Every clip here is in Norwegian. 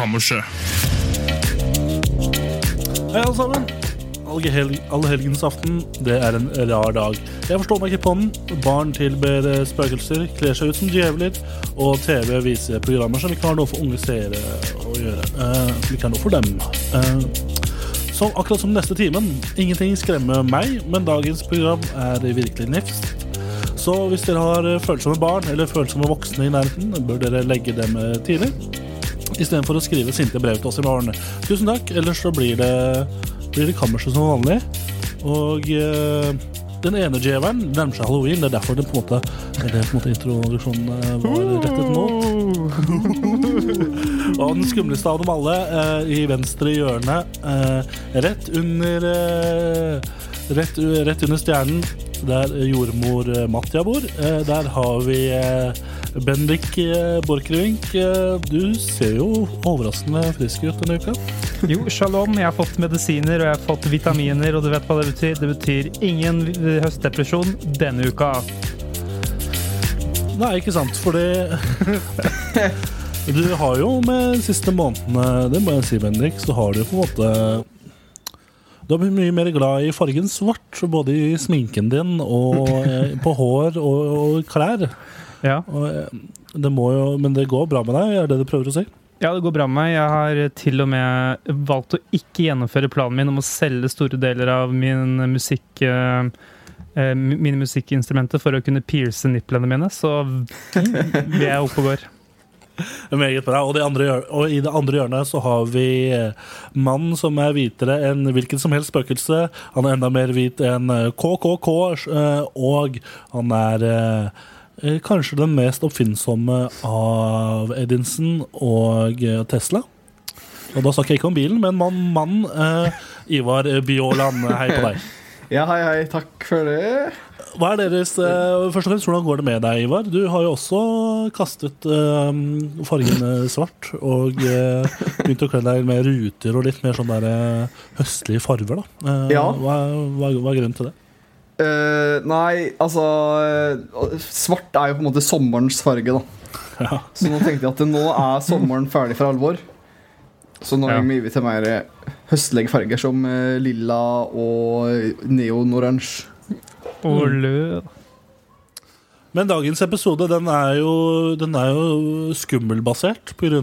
Kammerset. Hei, alle sammen. Allehelgensaften, det er en rar dag. Jeg forstår meg ikke på den. Barn tilber eh, spøkelser, kler seg ut som djevler, og TV viser programmer som ikke har noe for unge seere å gjøre. Uh, som ikke har noe for dem. Uh, så akkurat som neste timen. Ingenting skremmer meg, men dagens program er virkelig nifst. Så hvis dere har eh, følsomme barn eller følsomme voksne i nærheten, bør dere legge dem eh, tidlig. Istedenfor å skrive sinte brev til oss i morgen. Tusen takk, ellers så blir det, blir det kammerset som vanlig. Og eh, den ene djevelen nærmer seg halloween. Det er derfor det på en måte, det er på en måte introduksjonen eh, var rettet mot. Og den skumleste av dem alle, eh, i venstre hjørne, eh, rett under eh, rett, rett under stjernen, der jordmor Matja bor, der har vi Bendik eh, Borchgrevink. Eh, du ser jo overraskende frisk ut denne uka. Jo, shalom. Jeg har fått medisiner og jeg har fått vitaminer, og du vet hva det betyr? Det betyr ingen høstdepresjon denne uka. Nei, ikke sant, fordi Du har jo med de siste månedene, det må jeg si, Bendik, så har du på en måte Du har blitt mye mer glad i fargen svart, både i sminken din og eh, på hår og, og klær. Ja. Og, eh, det må jo, men det går bra med deg, er det du prøver å si? ja, det går bra med meg. Jeg har til og med valgt å ikke gjennomføre planen min om å selge store deler av min musikk eh, eh, mine musikkinstrumenter for å kunne pierce nipplene mine, så vi er oppe og går. Meget bra. Og, det andre, og i det andre hjørnet så har vi eh, mannen som er hvitere enn hvilket som helst spøkelse. Han er enda mer hvit enn eh, KKK, eh, og han er eh, eh, kanskje den mest oppfinnsomme av Edinson og eh, Tesla. Og da snakker jeg ikke om bilen, men mann, mann eh, Ivar Bjåland, hei på deg. Ja, hei, hei. Takk for det. Hva er deres, eh, først og fremst, Hvordan går det med deg, Ivar? Du har jo også kastet eh, fargen eh, svart og eh, begynt å kle deg med ruter og litt mer sånn der eh, høstlige farger. da. Eh, Ja. hva, hva, hva er grunnen til det? Eh, nei, altså eh, Svart er jo på en måte sommerens farge, da. Ja. Så nå tenkte jeg at nå er sommeren ferdig for alvor. Så nå Ja. vi over til mer eh, høstlige farger som lilla og neonoransje. Og Mm. Men dagens episode den er jo, den er jo skummelbasert, pga.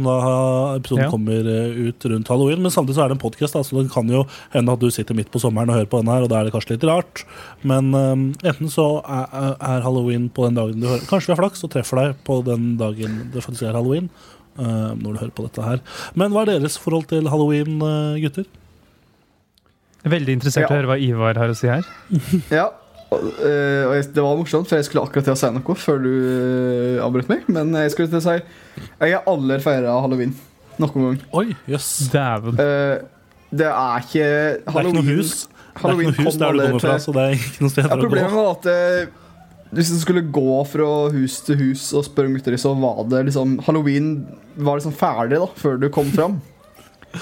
episoden Ja. kommer eh, ut rundt halloween. Men samtidig så er det en podkast, så det kan jo hende at du sitter midt på sommeren og hører på den her, og da er det kanskje litt rart. Men um, enten så er, er halloween på den dagen du hører Kanskje vi har flaks og treffer deg på den dagen det faktisk er halloween. Uh, når du hører på dette her. Men hva er deres forhold til halloween, eh, gutter? Veldig interessert i å høre hva Ivar har å si her. Ja. Og, eh, og jeg, det var morsomt, for jeg skulle akkurat til å si noe før du uh, avbrøt meg. Men jeg skulle til å si Jeg har aldri feira halloween noen gang. Oi, jøss. Dæven. Uh, det er ikke Det er ikke noe hus. Det er ikke noe hus der du kommer fra, så det er ikke noe sted Ja, å gå. problemet var at uh, hvis du skulle gå fra hus til hus og spørre om gutter, så var det liksom Halloween var liksom ferdig da, før du kom fram.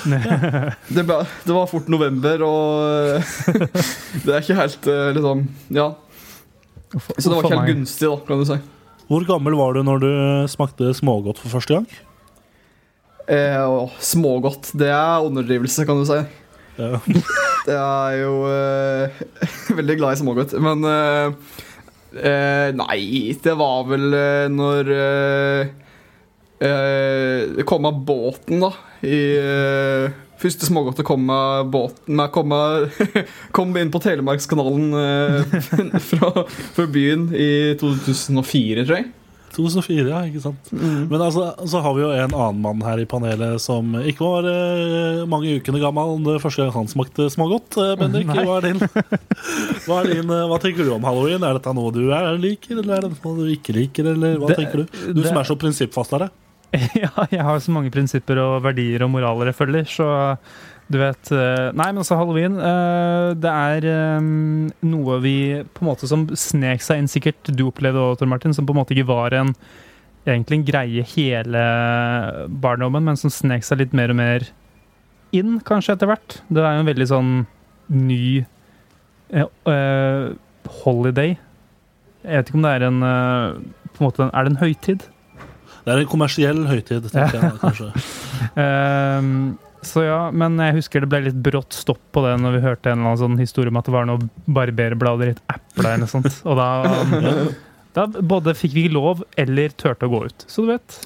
Det, ble, det var fort november, og det er ikke helt eh, liksom Ja. Så det var ikke helt gunstig, da, kan du si. Hvor gammel var du når du smakte smågodt for første gang? Eh, å, smågodt, det er underdrivelse, kan du si. Ja. Det er jo eh, Veldig glad i smågodt. Men eh, eh, Nei, det var vel eh, når eh, Det kom av båten, da. I eh, Første smågodt å komme båten med, komme, komme inn på Telemarkskanalen eh, fra, fra byen i 2004, tror jeg. 2004, ja, ikke sant. Men altså, så har vi jo en annen mann her i panelet som ikke var eh, mange ukene gammel det første gang han smakte smågodt. Eh, Bendik, hva er din? Hva, er din, eh, hva tenker du om halloween? Er dette noe du er, liker, eller er det noe du ikke liker? Eller hva Det- tenker du? Du det- som er så prinsippfastere. Ja, jeg har så mange prinsipper og verdier og moraler jeg følger, så du vet eh, Nei, men altså, halloween eh, Det er eh, noe vi på en måte som snek seg inn, sikkert du opplevde òg, Tor Martin, som på en måte ikke var en egentlig en greie hele barndommen, men som snek seg litt mer og mer inn, kanskje, etter hvert. Det er jo en veldig sånn ny uh, holiday. Jeg vet ikke om det er en uh, en måte, Er det en høytid? Det er en kommersiell høytid, tenker jeg kanskje. um, så ja, men jeg husker det ble litt brått stopp på det når vi hørte en eller annen sånn historie om at det var noe barberblader i et eple eller noe sånt. Og da, da både fikk vi ikke lov eller turte å gå ut. Så du vet.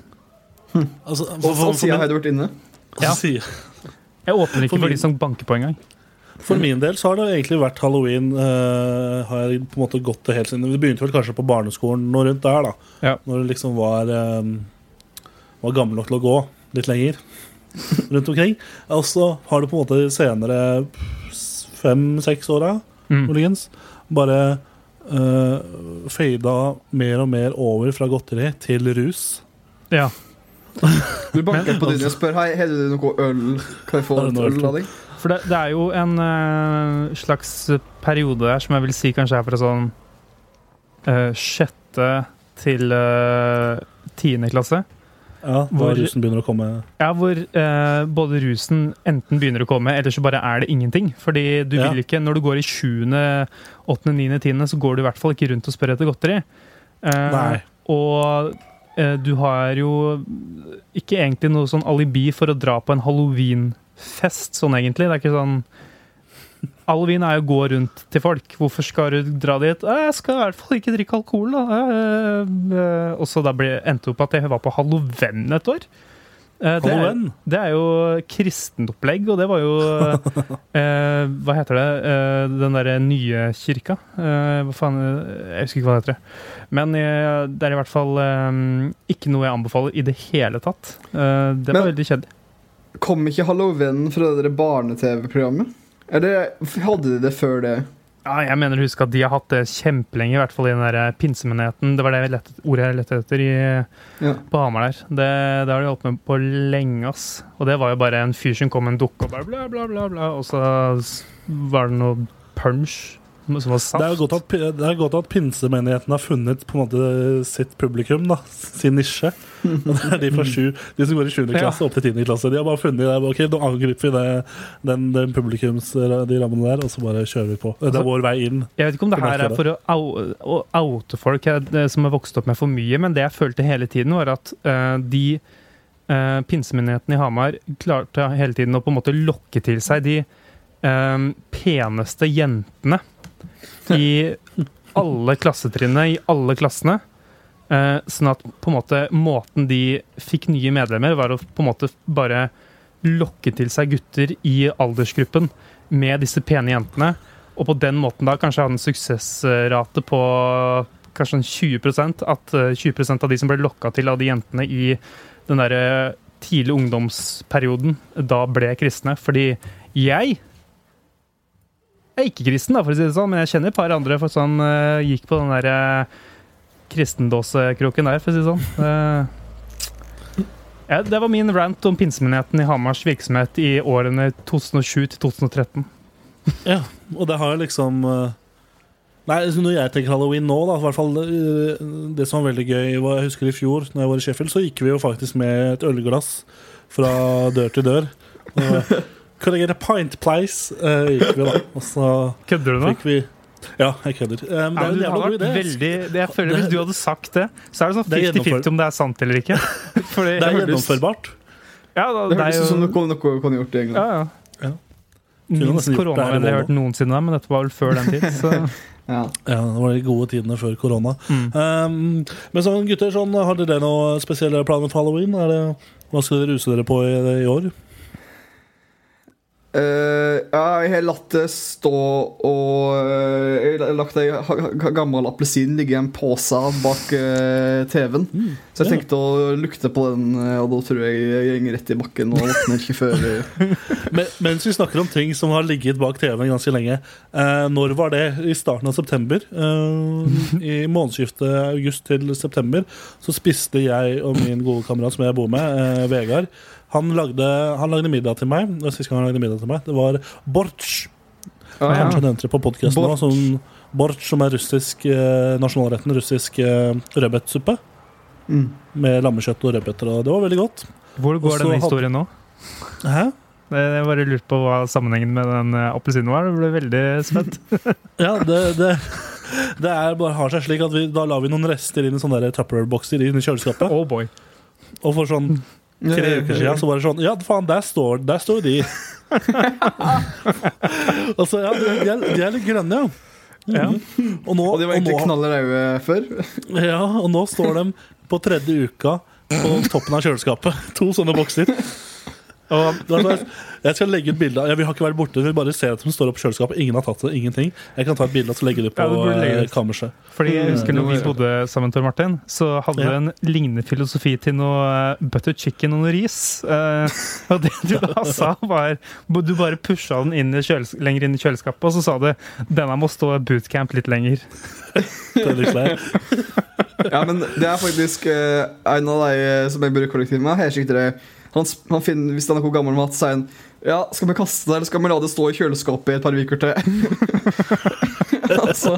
Altså, for, for, for, siden min, har du vært inne. Ja. Jeg åpner ikke For for, de som banker på engang. For min del så har det egentlig vært halloween Uh, Har jeg på en måte gått det helt siden Vi begynte vel kanskje på barneskolen noe rundt der, da. Ja. Når du liksom var um, Var gammel nok til å gå litt lenger rundt omkring. Og så har det på en måte de senere fem-seks åra Mm. muligens bare uh, fada mer og mer over fra godteri til rus. Ja. Du banker på dine og spør Hei, har du noe øl. Kan jeg få øl av deg? For det, det er jo en uh, slags periode der som jeg vil si kanskje er fra sånn uh, sjette til uh, tiende klasse. Ja, Hvor- Hvor rusen begynner å komme. Ja, hvor uh, både rusen enten begynner å komme, eller så bare er det ingenting. Fordi du Ja. vil ikke, når du går i sjuende, åttende, niende, tiende, så går du i hvert fall ikke rundt og spør etter godteri. Nei. Og du har jo ikke egentlig noe sånn alibi for å dra på en halloweenfest, sånn egentlig. Det er ikke sånn Halloween er jo å gå rundt til folk. Hvorfor skal du dra dit? «Eh, Jeg skal i hvert fall ikke drikke alkohol, da. Eh, eh, Og så da ble, endte det opp at jeg var på halloween et år. Eh, Det er, det er jo kristent opplegg, og det var jo eh, Hva heter det? Eh, den derre nye kirka? Eh, hva faen Jeg husker ikke hva det heter. Men det er i hvert fall ikke noe jeg anbefaler i det hele tatt. Eh, det var Men- veldig kjedelig. Kom ikke Halloween fra det der barne-TV-programmet? Eller hadde de det før det? Ja, jeg mener husk at de har hatt det kjempelenge, i hvert fall i den der pinsemenigheten. Det var det lett, ordet jeg lette etter i, Ja. på Hamar der. Det, det har de holdt med på lenge, ass. Og det var jo bare en fyr som kom med en dukke og bare bla, bla, bla, bla. Og så var det noe punch som var saft. Det er jo godt at, det er godt at pinsemenigheten har funnet på en måte sitt publikum, da. Sin nisje. Og det er de fra 7, de som går i 7. Klasse opp til 10. klasse. De har bare funnet det. Ok, nå angriper vi det, den, den publikums, de rammene der, og så bare kjører vi på. Det Altså- er vår vei inn. Jeg vet ikke om det her er for å, oute folk som har vokst opp med for mye, men det jeg følte hele tiden, var at eh, de uh, pinsemyndighetene i Hamar klarte hele tiden å på en måte lokke til seg de eh, peneste jentene i alle klassetrinnene, i alle klassene. Eh, sånn at på en måte måten de fikk nye medlemmer, var å på en måte bare lokke til seg gutter i aldersgruppen med disse pene jentene. Og på den måten da kanskje ha en suksessrate på kanskje en 20 At eh, 20% av de som ble lokka til av de jentene i den derre tidlig ungdomsperioden, da ble kristne. Fordi jeg er ikke kristen, da, for å si det sånn, men jeg kjenner et par andre for sånn, eh, gikk på den derre kristendåsekroken der, for å si det sånn. Eh, ja, det var min rant om pinsemenigheten i Hamars virksomhet i årene 2007 til 2013. Ja, og det har liksom eh, Nei, så Når jeg tenker halloween nå, da, i hvert fall eh, det som var veldig gøy Jeg husker i fjor, når jeg var i Sheffield, så gikk vi jo faktisk med et ølglass fra dør til dør. I get a pint, place? gikk vi, da. Og så Kødder du nå? fikk vi Ja, jeg kødder. Um, det er en jævla god idé. veldig, det jeg føler Hvis du hadde sagt det, så er det sånn Det er 50-50 om det er sant eller ikke. Fordi, Det er gjennomførbart. ja, da, Det er høres ut som noe, noe kunne gjort i England. ja, ja. Ja. Minst koronavennlig jeg har hørt noensinne, men dette var vel før den tid. Så. Ja. Ja, det var de gode tidene før korona. Mm. Um, men sånn, gutter, sånn, har dere noen spesielle planer for halloween? Er det, hva skal dere ruse dere på i, i år? Eh, ja, jeg har latt det stå og uh, Jeg har lagt ei gammel appelsin ligge i en pose bak uh, TV-en. Så jeg ja. tenkte å lukte på den, eh, og da tror jeg jeg går rett i bakken og våkner ikke før eh, Men, mens vi snakker om ting som har ligget bak TV-en ganske lenge, eh, når var det? I starten av september. Eh, I månedsskiftet august til september så spiste jeg og min gode kamerat som jeg bor med, eh, Vegard han lagde, han lagde middag til meg. Var sist gang han lagde middag til meg Det var bortsj. ja. Kanskje han nevnte det på podkasten. Bortsj. Sånn bortsj som er russisk eh, nasjonalretten. Russisk eh, rødbetsuppe Mm. med lammekjøtt og rødbeter. Og det var veldig godt. Hvor går Også denne historien nå? Hæ? Jeg bare lurte på hva sammenhengen med den eh, appelsinen var. det ble veldig spent. Ja, det, det, det bare har seg slik at vi, da la vi noen rester inn i sånne Tupperware-bokser inn i kjøleskapet. Oh boy. Og for sånn tre uker siden så var det sånn Ja, faen, der står, der står de. og så, ja, de er, de er litt grønne, ja. Ja. Og nå, Og de var egentlig og knaller røde før. ja, og nå står de på tredje uka på toppen av kjøleskapet. To sånne bokser. Og det var jeg skal legge ut bilde av ja, Vi har ikke vært borte, vi bare ser at hun står opp i kjøleskapet. Ingen har tatt det. ingenting Jeg kan ta et bilde og legge det på Ja, det eh, kammerset. Fordi jeg husker når vi Mm. bodde sammen, Tor Martin, så hadde Ja. du en lignende filosofi til noe eh, butter chicken og noe ris. Eh, og det du da sa, var Du bare pusha den inn i lenger inn i kjøleskapet, og så sa du denne må stå bootcamp litt lenger. Det er litt lei. Ja, men det er faktisk uh, en av de som jeg bor i kollektiv med. Her sikter det han, han finner, Hvis det er noe gammel mat, sier han Ja, skal vi kaste det, eller skal vi la det stå i kjøleskapet i et par uker til? altså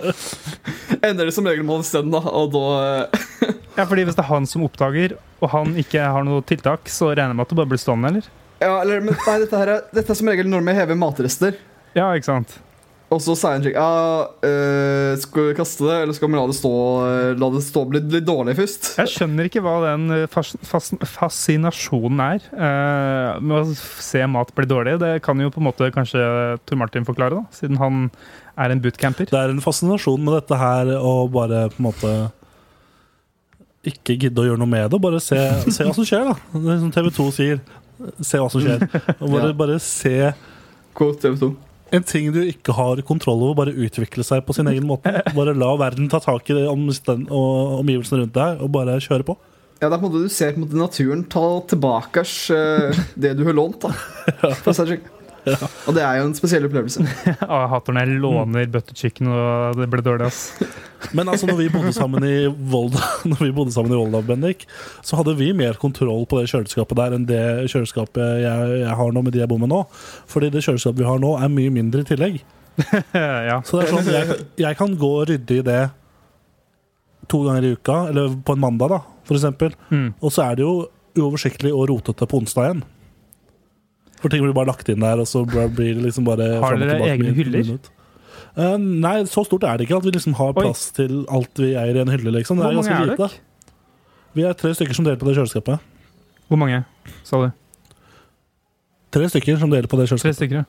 ender det som regel med en stund, da, og da eh, Ja, fordi Hvis det er han som oppdager, og han ikke har noe tiltak, så regner jeg med at det bare blir stående, eller? Ja, eller men, Nei, dette, her er, dette er som regel når vi hever matrester. Ja, ikke sant? Og så sier han Ja, uh, skal vi kaste det, eller skal vi la det stå eh, La det stå litt, litt dårlig først? Jeg skjønner ikke hva den eh, fas fas fascinasjonen er uh, med å se mat bli dårlig. Det kan jo på en måte kanskje Tor Martin forklare, da, siden han er en bootcamper. Det er en fascinasjon med dette her å bare på en måte ikke gidde å gjøre noe med det. Bare se, se hva som skjer, da. Det er som TV 2 sier. Se hva som skjer. Og bare, Ja. bare se Quote TV 2. en ting du ikke har kontroll over, bare utvikle seg på sin egen måte. Bare la verden ta tak i det, og omgivelsene rundt deg, og bare kjøre på. Ja, det er på en måte Du ser på en måte naturen ta tilbake eh, det du har lånt. da For å si det Og det er jo en spesiell opplevelse. Jeg hater når jeg låner butter chicken og det blir dårlig, ass. Men altså, når vi bodde sammen i Volda, når vi bodde sammen i Volda Bendik, så hadde vi mer kontroll på det kjøleskapet der enn det kjøleskapet jeg, jeg har nå med de jeg bor med nå. Fordi det kjøleskapet vi har nå, er mye mindre i tillegg. ja. Så det er sånn, jeg, jeg kan gå og rydde i det to ganger i uka, eller på en mandag, da, for eksempel. Mm. Og så er det jo uoversiktlig og rotete på onsdag igjen. For ting blir bare lagt inn der, og så blir det liksom bare Har dere egne hyller? Eh, nei, så stort er det ikke at vi liksom har Oi. plass til alt vi eier i en hylle. liksom. Det Hvor er mange ganske er lite. dere? Vi er tre stykker som deler på det kjøleskapet. Hvor mange, sa du? Tre stykker som deler på det kjøleskapet. Tre stykker, ja.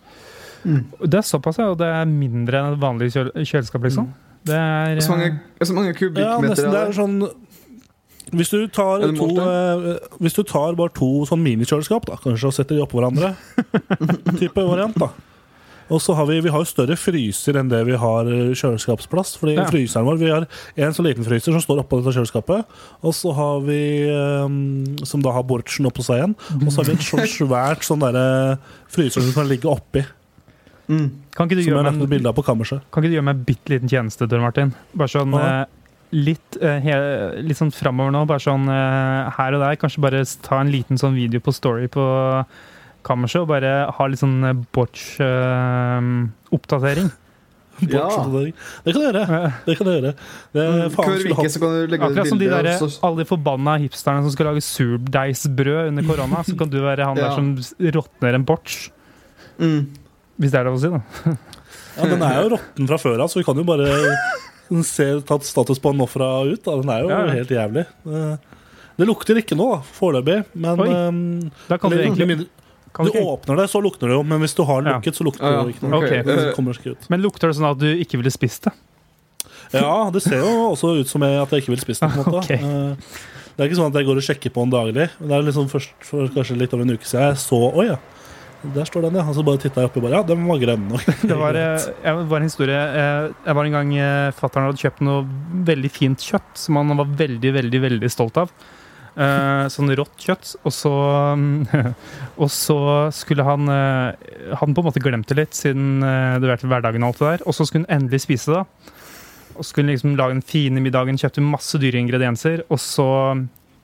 Mm. Det er såpass, ja. Og det er mindre enn et vanlig kjøleskap, liksom. Det er Så mange, eh, så mange Ja, nesten. Det er er sånn Hvis du tar to eh, Hvis du tar bare to sånn minikjøleskap, da, kanskje, og setter de oppå hverandre Type variant, da. Og så har vi, vi har jo større fryser enn det vi har eh, kjøleskapsplass. Fordi Ja. fryseren vår Vi har en så liten fryser som står oppå dette kjøleskapet. Og så har vi um, Som da har bortsen oppå seg igjen. Og så har vi et sånn svært sånn derre fryser som kan ligge oppi. Mm. Kan ikke du Som jeg gjøre lagt en bilde av på kammerset. Kan ikke du gjøre meg en bitte liten tjeneste, Tor Martin? Bare sånn Ja. Litt, eh, he, litt sånn framover nå, bare sånn eh, her og der. Kanskje bare ta en liten sånn video på Story på kammerset, og bare ha litt sånn eh, botch-oppdatering. Ja. Det kan du gjøre. Det kan du gjøre. Det, faen, Hver uke så kan du legge Akkurat som de der, alle de forbanna hipsterne som skal lage surdeigsbrød under korona, så kan du være han der som råtner en botch. Mm. Hvis det er lov å si, da. Ja, Den er jo råtten fra før av, så vi kan jo bare se tatt status på den nå fra ut. Da. Den er jo Ja, ja. helt jævlig. Det, lukter ikke nå, foreløpig. Men um, Da kan du egentlig mindre- kan Du åpner det, så lukter det jo. Men hvis du har den lukket, så lukter Ja, det ikke noe. Okay. Det ikke ut. Men lukter det sånn at du ikke ville spist det? Ja, det ser jo også ut som jeg- at jeg ikke vil spise det. på en måte. Ok. Eh, Det er ikke sånn at jeg går og sjekker på den daglig. Det er liksom først for kanskje litt over en uke siden jeg så Oi, ja. Der står den, ja. Og så bare titta jeg oppi bare Ja, den var grønn nok. Det var, eh, jeg var en historie eh, Jeg var en gang eh, Fattern hadde kjøpt noe veldig fint kjøtt som han var veldig, veldig veldig stolt av. Sånn rått kjøtt. Og så, og så skulle han Han på en måte glemt det litt, siden det var til hverdagen. Og alt det der Og så skulle han endelig spise det. Og skulle liksom lage den fine middagen, kjøpte masse dyre ingredienser. Og så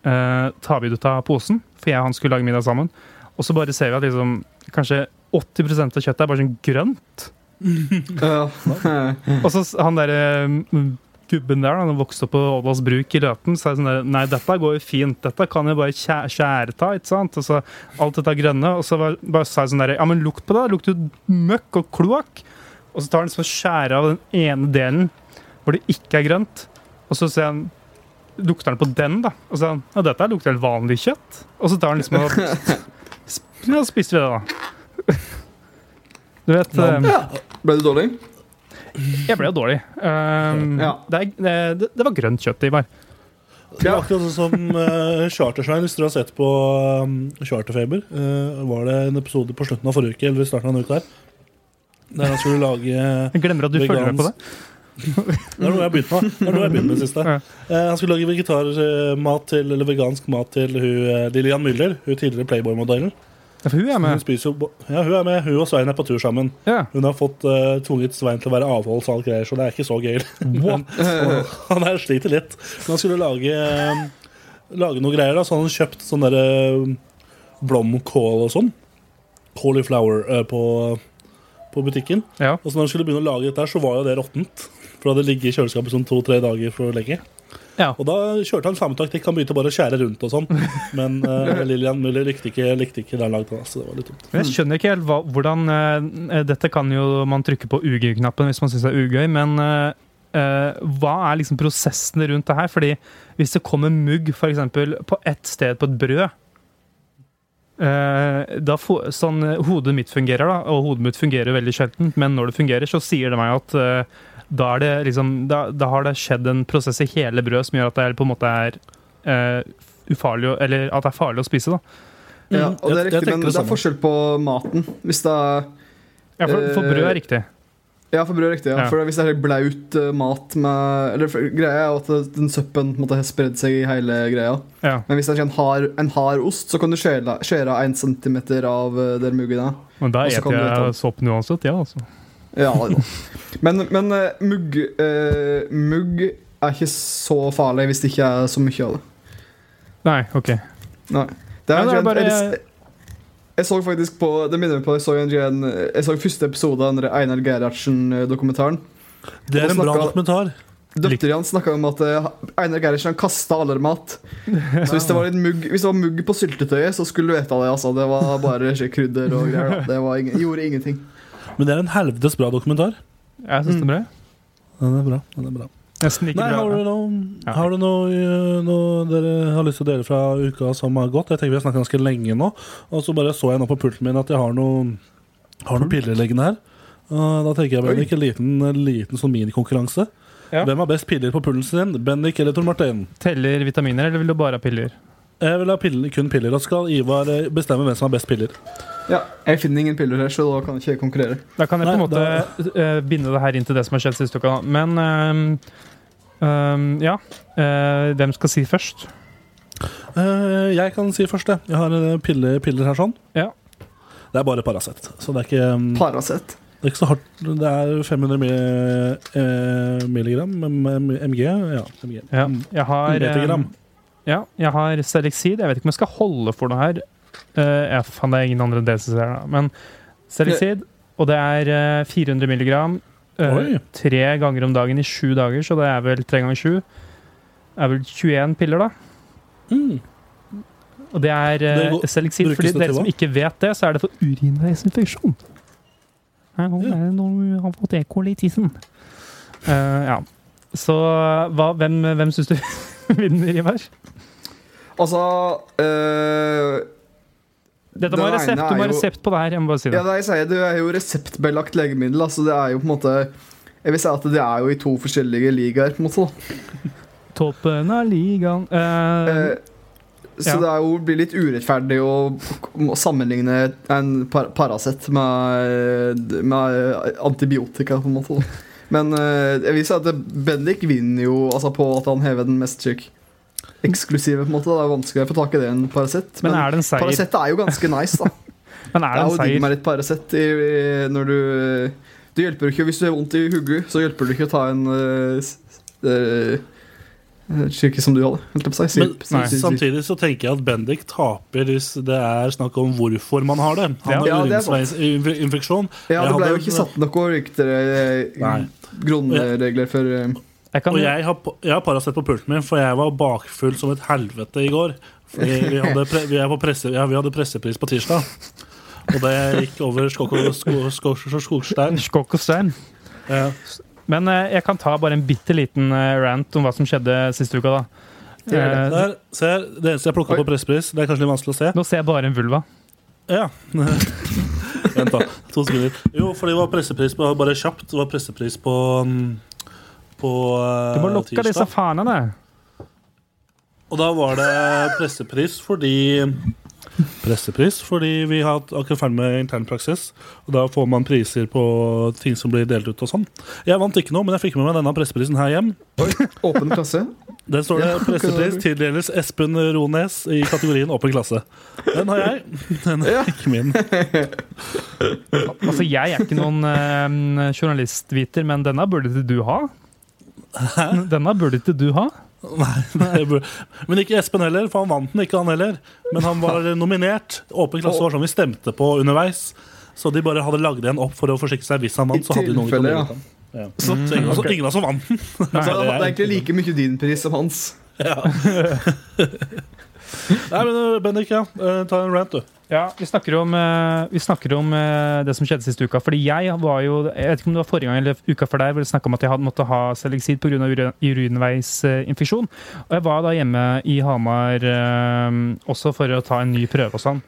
eh, tar vi det ut av posen, for jeg og han skulle lage middag sammen. Og så bare ser vi at liksom, kanskje 80% av kjøttet er bare sånn grønt. Og så han der eh, gubben der, han vokste opp på Ådals bruk i Løten, sa sånn der Nei, dette går jo fint, dette kan jeg bare skjæ- skjære ta, ikke sant? Og så alt dette grønne, og så var, bare sa jeg sånn der Ja, men lukt på det, det lukter jo møkk og kloakk. Og så tar han liksom og skjærer av den ene delen hvor det ikke er grønt, og så ser han Lukter han på den, da? Og så sier han ja, dette lukter helt vanlig kjøtt. Og så tar han liksom og sp- Ja, spiste vi det, da. Du vet ja. Ble du dårlig? jeg ble jo dårlig. Um, Ja. det, det, det var grønt kjøtt, Ivar. Det var akkurat sånn som uh, Chartersvein, hvis dere har sett på um, Charterfeber. Uh, var det en episode på slutten av forrige uke, eller i starten av denne uka her, der han skulle lage Jeg glemmer at du følger med på det. Det er noe jeg har begynt med. Det er noe jeg har begynt med siste. Ja. Uh, han skulle lage vegetarmat til, eller vegansk mat til hun, eh, Lillian Müller, hun tidligere Playboy-modellen. Ja, for hun er med. spiser jo Ja, hun er med. Hun og Svein er på tur sammen. Ja. Hun har fått uh, tvunget Svein til å være avholds og alt greier, så det er ikke så gøy. Men, han er sliter litt. Men han skulle lage, uh, lage noe greier, da, så han kjøpt sånn derre blomkål og sånn. Cauliflower uh, på, på butikken. Ja. Og så når han skulle begynne å lage dette, så var jo det råttent. For det hadde ligget i kjøleskapet sånn to-tre dager for lenge. Ja. Og da kjørte han samme taktikk. Han begynte bare å skjære rundt og sånn. Men uh, Lillian Müller likte ikke, likte ikke det han lagde, så det var litt dumt. Jeg skjønner ikke helt hva, hvordan uh, Dette kan jo man trykke på UG-knappen hvis man syns det er ugøy, men uh, eh, hva er liksom prosessene rundt det her? Fordi hvis det kommer mugg for eksempel, på ett sted på et brød da får, sånn eh, hodet mitt fungerer, da, og hodet mitt fungerer veldig sjelden, men når det fungerer, så sier det meg at eh, da, er det liksom, da, da har det skjedd en prosess i hele brødet som gjør at det er, på en måte er eh, ufarlig, eller at det er farlig å spise. da. Ja, og det er Jeg- jeg riktig, men det det er forskjell på maten. Hvis det er Ja, for, for brød er Eh, riktig. Ja, for brød riktig. ja. Ja. For Hvis det er blaut eh, mat med Eller for, Greia er at den søppen måtte ha spredd seg i hele greia. Ja. Men hvis det er en hard, en hard ost, så kan du skjære skjære en centimeter av eh, der muggen er. Men da eter jeg soppen uansett, ja. Altså. Ja. Men, men eh, mugg uh, Mugg er ikke så farlig hvis det ikke er så mye av det. Nei, OK. Nei. Det Ja, er, det er bare- jeg, jeg så faktisk på Det minner meg på Jeg så en, jeg så første episode av den Einar Gerhardsen-dokumentaren. Det er en bra dokumentar. Døtteren hans snakka om at eh, Einar Gerhardsen kasta all mat. Så hvis det var mugg Hvis det var mugg på syltetøyet, så skulle du vite det. altså Det var bare krydder og greier. Det var ingen, gjorde ingenting. Men det er en helvetes bra dokumentar. Jeg syns det er bra. Den er bra. den er bra Nesten ikke Nei, har du noe, Ja. har du noe, eh, noe dere har lyst til å dele fra uka som har gått? Jeg tenker Vi har snakket ganske lenge nå. Og så bare så jeg nå på pulten min at jeg har noen har noe piller liggende her. Og da tenker jeg Bendik, en liten, en liten sånn minikonkurranse. Ja. Hvem har best piller på pullen sin? Bendik eller Tor Martin? Teller vitaminer, eller vil du bare ha piller? Jeg vil ha piller, kun piller. Og skal Ivar eh, bestemme hvem som har best piller. Ja, Jeg finner ingen piller her, så da kan jeg ikke konkurrere. Da kan jeg på en måte måte uh, binde det her inn til det som har skjedd siste uka. Men ehm, um, ja. uh, hvem skal si først? Eh, jeg kan si først, jeg. Jeg har piller, piller her sånn. Ja. Det er bare Paracet. Så det er ikke um, Paracet. Det er ikke så hardt. Det er 500 mi, eh, milligram MG. Ja, MG. Ja. Mm. Jeg har ehm, Ja, jeg har Selexid. Jeg vet ikke om jeg skal holde for noe her. Eh, ja, faen, det er ingen andre DCC her, da. Men Selexid, og det er eh, 400 milligram. eh, Oi. tre ganger om dagen i sju dager, så det er vel tre ganger sju. Det er vel 21 piller, da. Mm. Og det er uh, Selexid. Fordi dere som ikke vet det, så er det for urinveisinfeksjon. Her det har fått E. coli i tissen. Uh, ja. Så hva, hvem, hvem syns du vinner, Ivar? Altså øh, Dette må ha resept. Du må er ha resept på det her. Jeg må bare si det. Ja, det jeg sier, det er jo reseptbelagt legemiddel. Altså det er jo på en måte Jeg vil si at det er jo i to forskjellige ligaer. på en måte da Toppen av ligaen. uh, Eh, Så Ja. det er jo, blir litt urettferdig å, å sammenligne en par Paracet med, med antibiotika, på en måte. Da. Men eh, jeg vil si at Bendik vinner jo altså, på at han hever den mest syk. Eksklusive. på en måte Det er vanskelig å få tak i det enn Paracet. Men er det en seier? Paracet er jo ganske nice, da. Men Det er er det jo en digg seier? med litt Paracet i, i, når du Det hjelper ikke hvis du har vondt i hodet, så hjelper det ikke å ta en uh, eh, Slik som du hadde, si. Men Sip- sip- sip- samtidig så tenker jeg at Bendik taper hvis det er snakk om hvorfor man har det. Han Ja, har det er urinveisinfeksjon. Ja, det ble jo ikke satt noen rykter eh, grunnregler for eh, Jeg kan, Og jeg har, jeg har Paracet på pulten min, for jeg var bakfull som et helvete i går. Fordi vi hadde, pre, vi på presse, ja, vi hadde pressepris på tirsdag. Og det gikk over skokk og sko- skog- skog- skogstein. Skokk og stein. Ja. Men eh, jeg kan ta bare en bitte liten eh, rant om hva som skjedde siste uka. da. Det. Eh, Der, ser, det eneste jeg plukka Oi. på pressepris, det er kanskje litt vanskelig å se. nå ser jeg bare en vulva. Ja. Vent, da. To sekunder. Jo, for det var pressepris på Bare kjapt. Det var pressepris på mm, På tirsdag. Du må lukke disse fanene. Og da var det pressepris fordi Pressepris fordi vi har akkurat ferdig med intern praksis. Og da får man priser på ting som blir delt ut og sånn. Jeg vant ikke noe, men jeg fikk med meg denne presseprisen her hjem. åpen klasse. Den står det Ja, pressepris tildeles Espen Rones i kategorien åpen klasse. Den har jeg. Den er Ja. ikke min. Altså, Jeg er ikke noen eh, journalistviter, men denne burde du ha. Denne burde ikke du ha. Nei, nei, burde- Men ikke Espen heller, for han vant den. Ikke han heller. Men han var nominert. Åpen klasse var sånn vi stemte på underveis. Så de bare hadde lagd en opp for å forsikre seg hvis han vant. Så hadde de noen tilfelle. Ja. Så, Mm, ingen, altså, ingen av oss som vant den. Så det er egentlig like mye din pris som hans. Ja. Nei, men uh, Bendik, ja. Uh, ta en rant, du. Ja, Vi snakker om, eh, vi snakker om eh, det som skjedde siste uka. Fordi jeg var jo Jeg vet ikke om det var forrige gang eller uka før der, hvor det snakka om at jeg hadde måttet ha Selexid pga. urinveisinfeksjon. Og jeg var da hjemme i Hamar eh, også for å ta en ny prøve og sånn.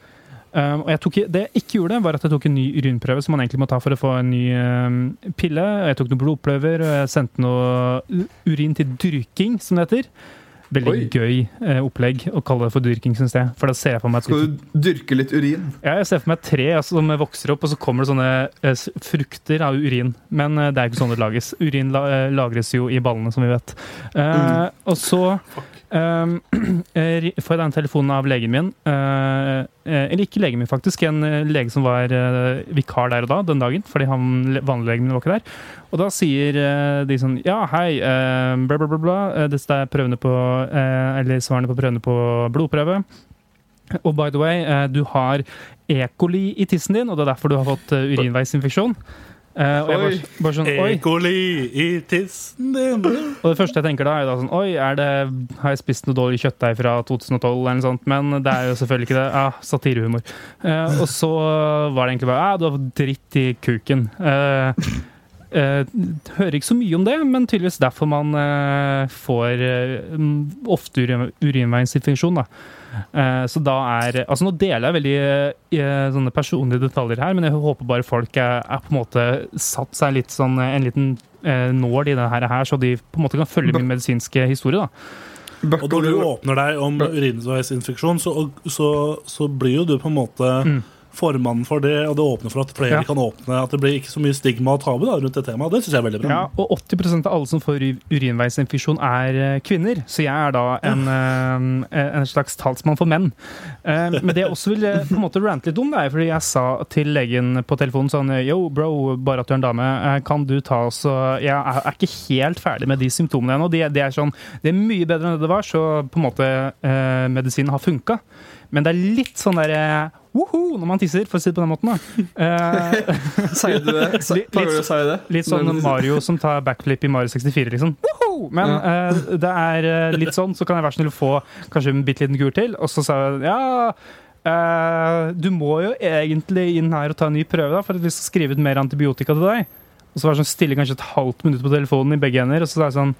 Um, og jeg tok, det jeg ikke gjorde, var at jeg tok en ny urinprøve som man egentlig må ta for å få en ny um, pille. Jeg tok noen blodprøver, og jeg sendte noe urin til dyrking, som det heter. Veldig Oi. gøy eh, opplegg å kalle det for dyrking, syns jeg. For da ser jeg for meg Skal du dyrke litt urin? ja, jeg ser for meg et tre altså, som vokser opp, og så kommer det sånne eh, frukter av urin. Men eh, det er ikke sånn det lages. Urin la, lagres jo i ballene, som vi vet. Eh, Og så eh, eh, ri- får jeg den telefonen av legen min. eh, eh, eller ikke legen min, faktisk. En lege som var vikar der og da, den dagen. Fordi han, le- vanliglegen min var ikke der. Og da sier de sånn Ja, hei, eh, bla, bla, bla, bla. Dette er prøvene på Eller svarene på prøvene på blodprøve. Og by the way, du har E. coli i tissen din, og det er derfor du har fått urinveisinfeksjon. Eh, og jeg bare, bare sånn, oi. Ekoli i tissen din. Og det første jeg tenker da, er da sånn Oi, det, har jeg spist noe dårlig kjøttdeig fra 2012, eller noe sånt? Men det er jo selvfølgelig ikke det. Ah, satirehumor. Uh, og så var det egentlig bare ah, du har fått dritt i kuken. Uh, hører ikke så mye om det, men tydeligvis derfor man får ofte urin, urinveisinfeksjon. da. Eh, så da er Altså Nå deler jeg veldig eh, sånne personlige detaljer her, men jeg håper bare folk er, er på en måte satt seg litt sånn eh, en liten eh, nål i det her, så de på en måte kan følge min medisinske historie. da Og når du åpner deg om urinveisinfeksjon, så, så, så blir jo du på en måte Mm. Formann for det, og det åpner for at flere Ja. kan åpne. At det blir ikke så mye stigma og tabu da, rundt det temaet. Det syns jeg er veldig bra. Ja, og 80 av alle som får ur- urinveisinfeksjon, er eh, kvinner. Så jeg er da en, eh, en slags talsmann for menn. Eh, Men det jeg også vil på en måte rante litt om, det er fordi jeg sa til legen på telefonen sånn Yo, bro, bare at du er en dame, kan du ta oss Jeg er ikke helt ferdig med de symptomene ennå. Det, det er sånn Det er mye bedre enn det det var, så på en måte medisinen har funka. Men det er litt sånn derre Woho! Når man tisser, for å si det på den måten. Eh, Sier du det? Si- Litt- det? Litt sånn Mario som tar backflip i Mario 64, liksom. Woho! Men uh, det er eh, litt sånn, så kan jeg være snill å få kanskje en bitte liten kur til. Og så sa jeg ja uh, Du må jo egentlig inn her og ta en ny prøve, da, for at vi skal skrive ut mer antibiotika til deg. Og så var det sånn stille kanskje et halvt minutt på telefonen i begge hender, og så sa jeg sånn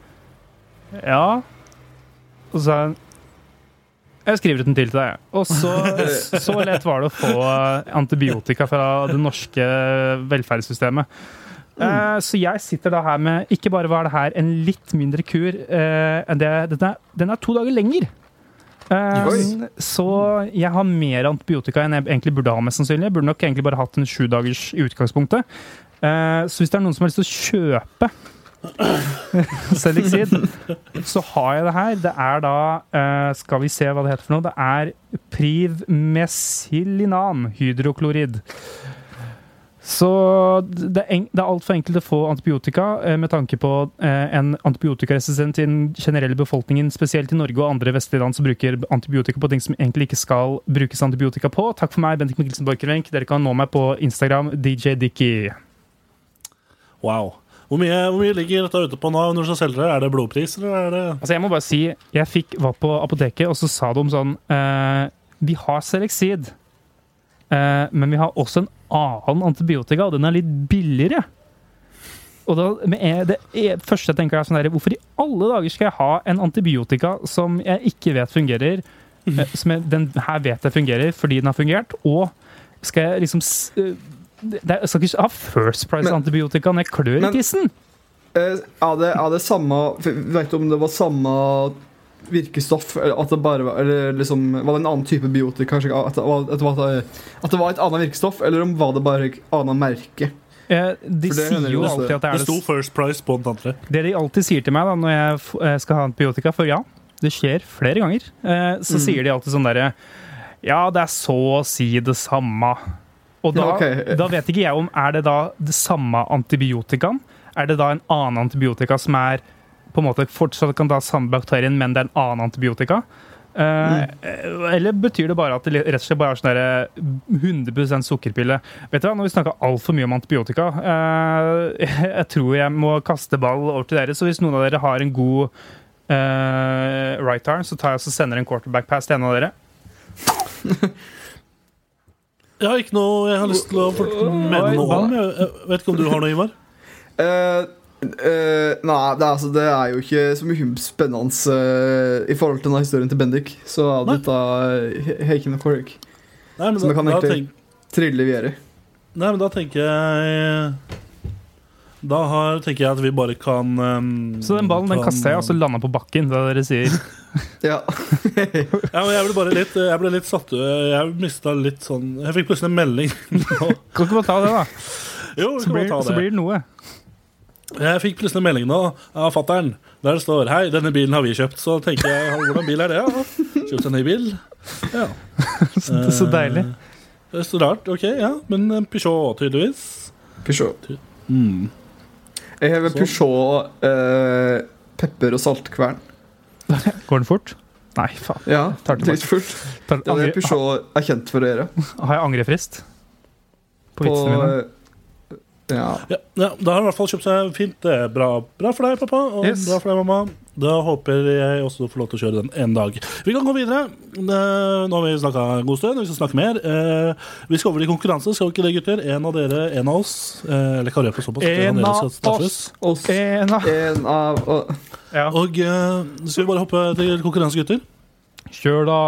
Ja. Og så sa jeg jeg skriver ut en til til deg. Og så, så lett var det å få antibiotika fra det norske velferdssystemet. Mm. så jeg sitter da her med Ikke bare var det her en litt mindre kur eh, enn det den er, den er to dager lenger. Eh, så jeg har mer antibiotika enn jeg egentlig burde ha, mest sannsynlig. Jeg burde nok egentlig bare hatt en sju dagers i utgangspunktet. Eh, så hvis det er noen som har lyst til å kjøpe Selexid, så har jeg det her. Det er da uh, Skal vi se hva det heter for noe? Det er Privmesilinam hydroklorid. Så det er, en, det er altfor enkelt å få antibiotika eh, med tanke på eh, en antibiotikaresistent i den generelle befolkningen, spesielt i Norge og andre vestlige land som bruker antibiotika på ting som egentlig ikke skal brukes antibiotika på. Takk for meg, Bendik Mikkelsen Borchgrevink. Dere kan nå meg på Instagram, DJ Dicky. Wow. Hvor mye, hvor mye ligger dette ute på nå når du skal selge det? Er det blodpris, eller er det Altså, jeg må bare si, jeg fikk, var på apoteket, og så sa de sånn eh, Vi har Selexid, eh, men vi har også en annen antibiotika, og den er litt billigere. Og da, det er, første jeg tenker er sånn der, Hvorfor i alle dager skal jeg ha en antibiotika som jeg ikke vet fungerer? eh, Som jeg, den her vet jeg fungerer fordi den har fungert, og skal jeg liksom eh, det, det, Jeg skal ikke ha First Price-antibiotika når jeg klør i tissen! Eh, Er det, er det samme Vet du om det var samme virkestoff? Eller at det bare var Eller liksom Var det en annen type biotika? kanskje? At det var, at det var, at det var et annet virkestoff? Eller om var det bare et annet merke? Eh, de det sier jo alltid at det er Det sto First Price på den andre. Det de alltid sier til meg da, når jeg eh, skal ha antibiotika, for ja, det skjer flere ganger, eh, så Mm. sier de alltid sånn derre Ja, det er så å si det samme. Og da, Ja, ok. da vet ikke jeg om Er det da det samme antibiotikaen? Er det da en annen antibiotika som er på en måte fortsatt kan ta samme bakterien, men det er en annen antibiotika? Eh, Eller betyr det bare at det rett og slett bare er sånn derre 100 sukkerpille? Vet du hva, Nå har vi snakka altfor mye om antibiotika. Uh, jeg tror jeg må kaste ball over til dere. Så hvis noen av dere har en god uh, right arm, så tar jeg og sender en quarterback pass til en av dere. Jeg har ikke noe jeg har lyst til å fortelle mene noe om. Jeg vet ikke om du har noe, Ivar? Uh, uh, nei, det er, altså, det er jo ikke så mye spennende uh, i forhold til denne historien til Bendik. Så er dette uh, Heiken og Korek Nei, men da, kan da, egentlig- tenk, trille videre. nei, men da tenker jeg Da har, tenker jeg at vi bare kan um, Så den ballen den kaster jeg, og så lander på bakken. Det dere sier. Ja. Ja, men jeg ble bare litt Jeg ble litt satt ut. Jeg mista litt sånn Jeg fikk plutselig en melding. Kan ikke bare ta det, da? Jo, Så blir, ta det. så det. blir det noe. Jeg fikk plutselig en melding nå av fatter'n der det står Hei, denne bilen har vi kjøpt. Så tenker jeg hvordan bil er det? Ja? Kjøpt en ny bil? Ja. Så, så deilig. Eh, Det er så rart. Ok, ja. Men en Peugeot, tydeligvis. Peugeot. Mm. Jeg har en Peugeot eh, pepper- og saltkvern. Går den fort? Nei, faen. Ja, Tar det litt fort. Det er det Peugeot er kjent for å gjøre. har jeg angrefrist? På På, vitsene mine? Ja. Ja, ja, da har han i hvert fall kjøpt seg fint. Det er bra, bra for deg, pappa, og Yes. bra for deg, mamma. Da håper jeg også du får lov til å kjøre den en dag. Vi kan gå videre. Nå har vi snakka en god stund, vi skal snakke mer. Eh, Vi skal over i konkurranse, skal vi ikke det, gutter? En av dere, en av oss. eh, Eller Kari på såpass. En en av oss. Oss. En av En av Ja. Og eh, skal vi bare hoppe til konkurranse, gutter? Kjør, da.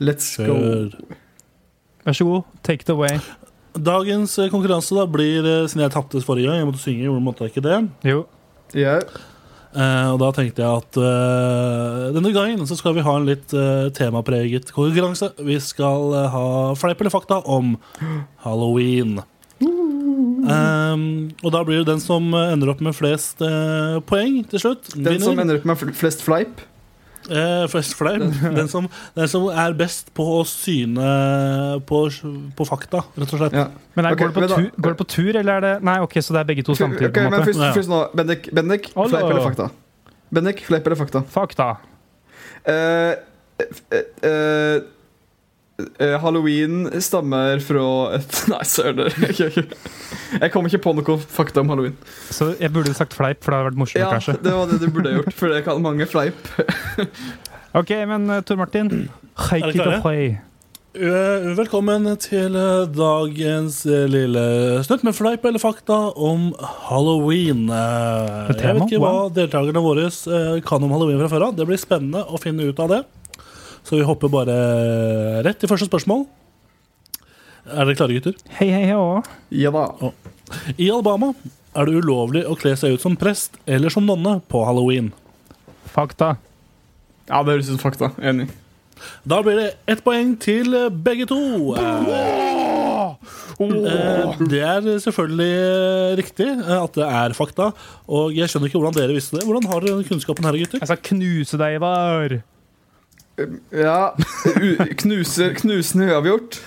Let's go. Vær så god. Take it away. Dagens eh, konkurranse da blir, eh, siden jeg tapte forrige gang, jeg måtte synge, gjorde måtte jeg ikke det? Jo. Yeah. Uh, og da tenkte jeg at uh, denne gangen så skal vi ha en litt uh, temapreget konkurranse. Vi skal ha fleip eller fakta om halloween. Um, og da blir det den som ender opp med flest poeng til slutt. Den som ender opp med flest fleip. Eh, flest fleip. Den som, den som er best på å syne på, på fakta, rett og slett. Ja. Men er, okay, går, det på men da- tur, går det på tur, eller er det Nei, ok, så det er begge to samtidig. Ok, på men måte. først, Ja. først nå, Bendik, Bendik fleip eller fakta? Bendik, fleip eller fakta? Fakta. Uh, uh, eh, eh, Halloween stammer fra et Nei, søren. Jeg jeg kom ikke på noe fakta om halloween. Så jeg burde sagt fleip, for det hadde vært morsomt, Ja, kanskje. det var det du burde gjort, for det kan mange fleip. Ok, men uh, Tor Martin. Take Er dere klare? Eh, Velkommen til eh, dagens eh, lille snutt med fleip eller fakta om halloween. Eh, Jeg vet ikke hva deltakerne våre eh, kan om halloween fra før av. Det blir spennende å finne ut av det. Så vi hopper bare rett til første spørsmål. Er dere klare, gutter? Hei, hei, hei. Ja da. I Alabama er det ulovlig å kle seg ut som prest eller som nonne på halloween. Fakta. Ja, det høres ut som fakta. Enig. Da blir det ett poeng til begge to. Eh, Det er selvfølgelig riktig at det er fakta. Og jeg skjønner ikke hvordan dere visste det. Hvordan har dere kunnskapen her, gutter? Jeg skal knuse deg, Ivar. Ja. U knuser, knusende uavgjort.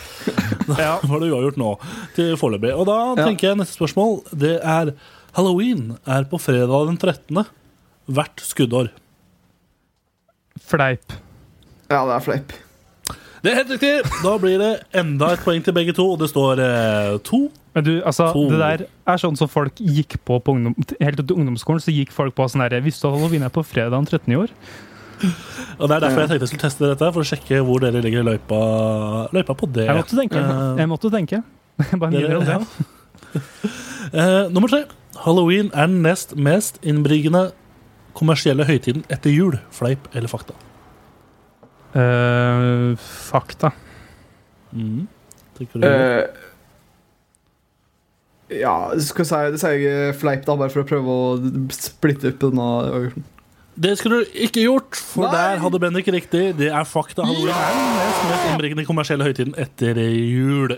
Ja. Var det du uavgjort nå til foreløpig? Og da Ja. tenker jeg neste spørsmål. Det er Halloween er på fredag den 13. hvert skuddår. Fleip. Ja, det er fleip. Det er helt riktig! Da blir det enda et poeng til begge to, og det står eh, to. Men du, altså, To. det der er sånn som folk gikk på på ungdom, helt til ungdomsskolen. Så gikk folk på sånn der Visste du at halloween er på fredag den 13. i år? Og Det er derfor jeg tenkte jeg skulle teste dette, for å sjekke hvor dere ligger i løypa, løypa på det. Jeg måtte tenke. Eh, Jeg måtte tenke. Bare dere- mindre om det. Eh, nummer tre. Halloween er den nest mest innbringende kommersielle høytiden etter jul. Fleip eller fakta? Uh, fakta. Mm. Tenker du? uh, ja, skal si, det sier jeg fleip, da, bare for å prøve å splitte opp denne øvelsen. Det skulle du ikke gjort, for Nei! der hadde Bendik riktig. Det er fakta. Halloween er den mest, mest innbringende kommersielle høytiden etter jul.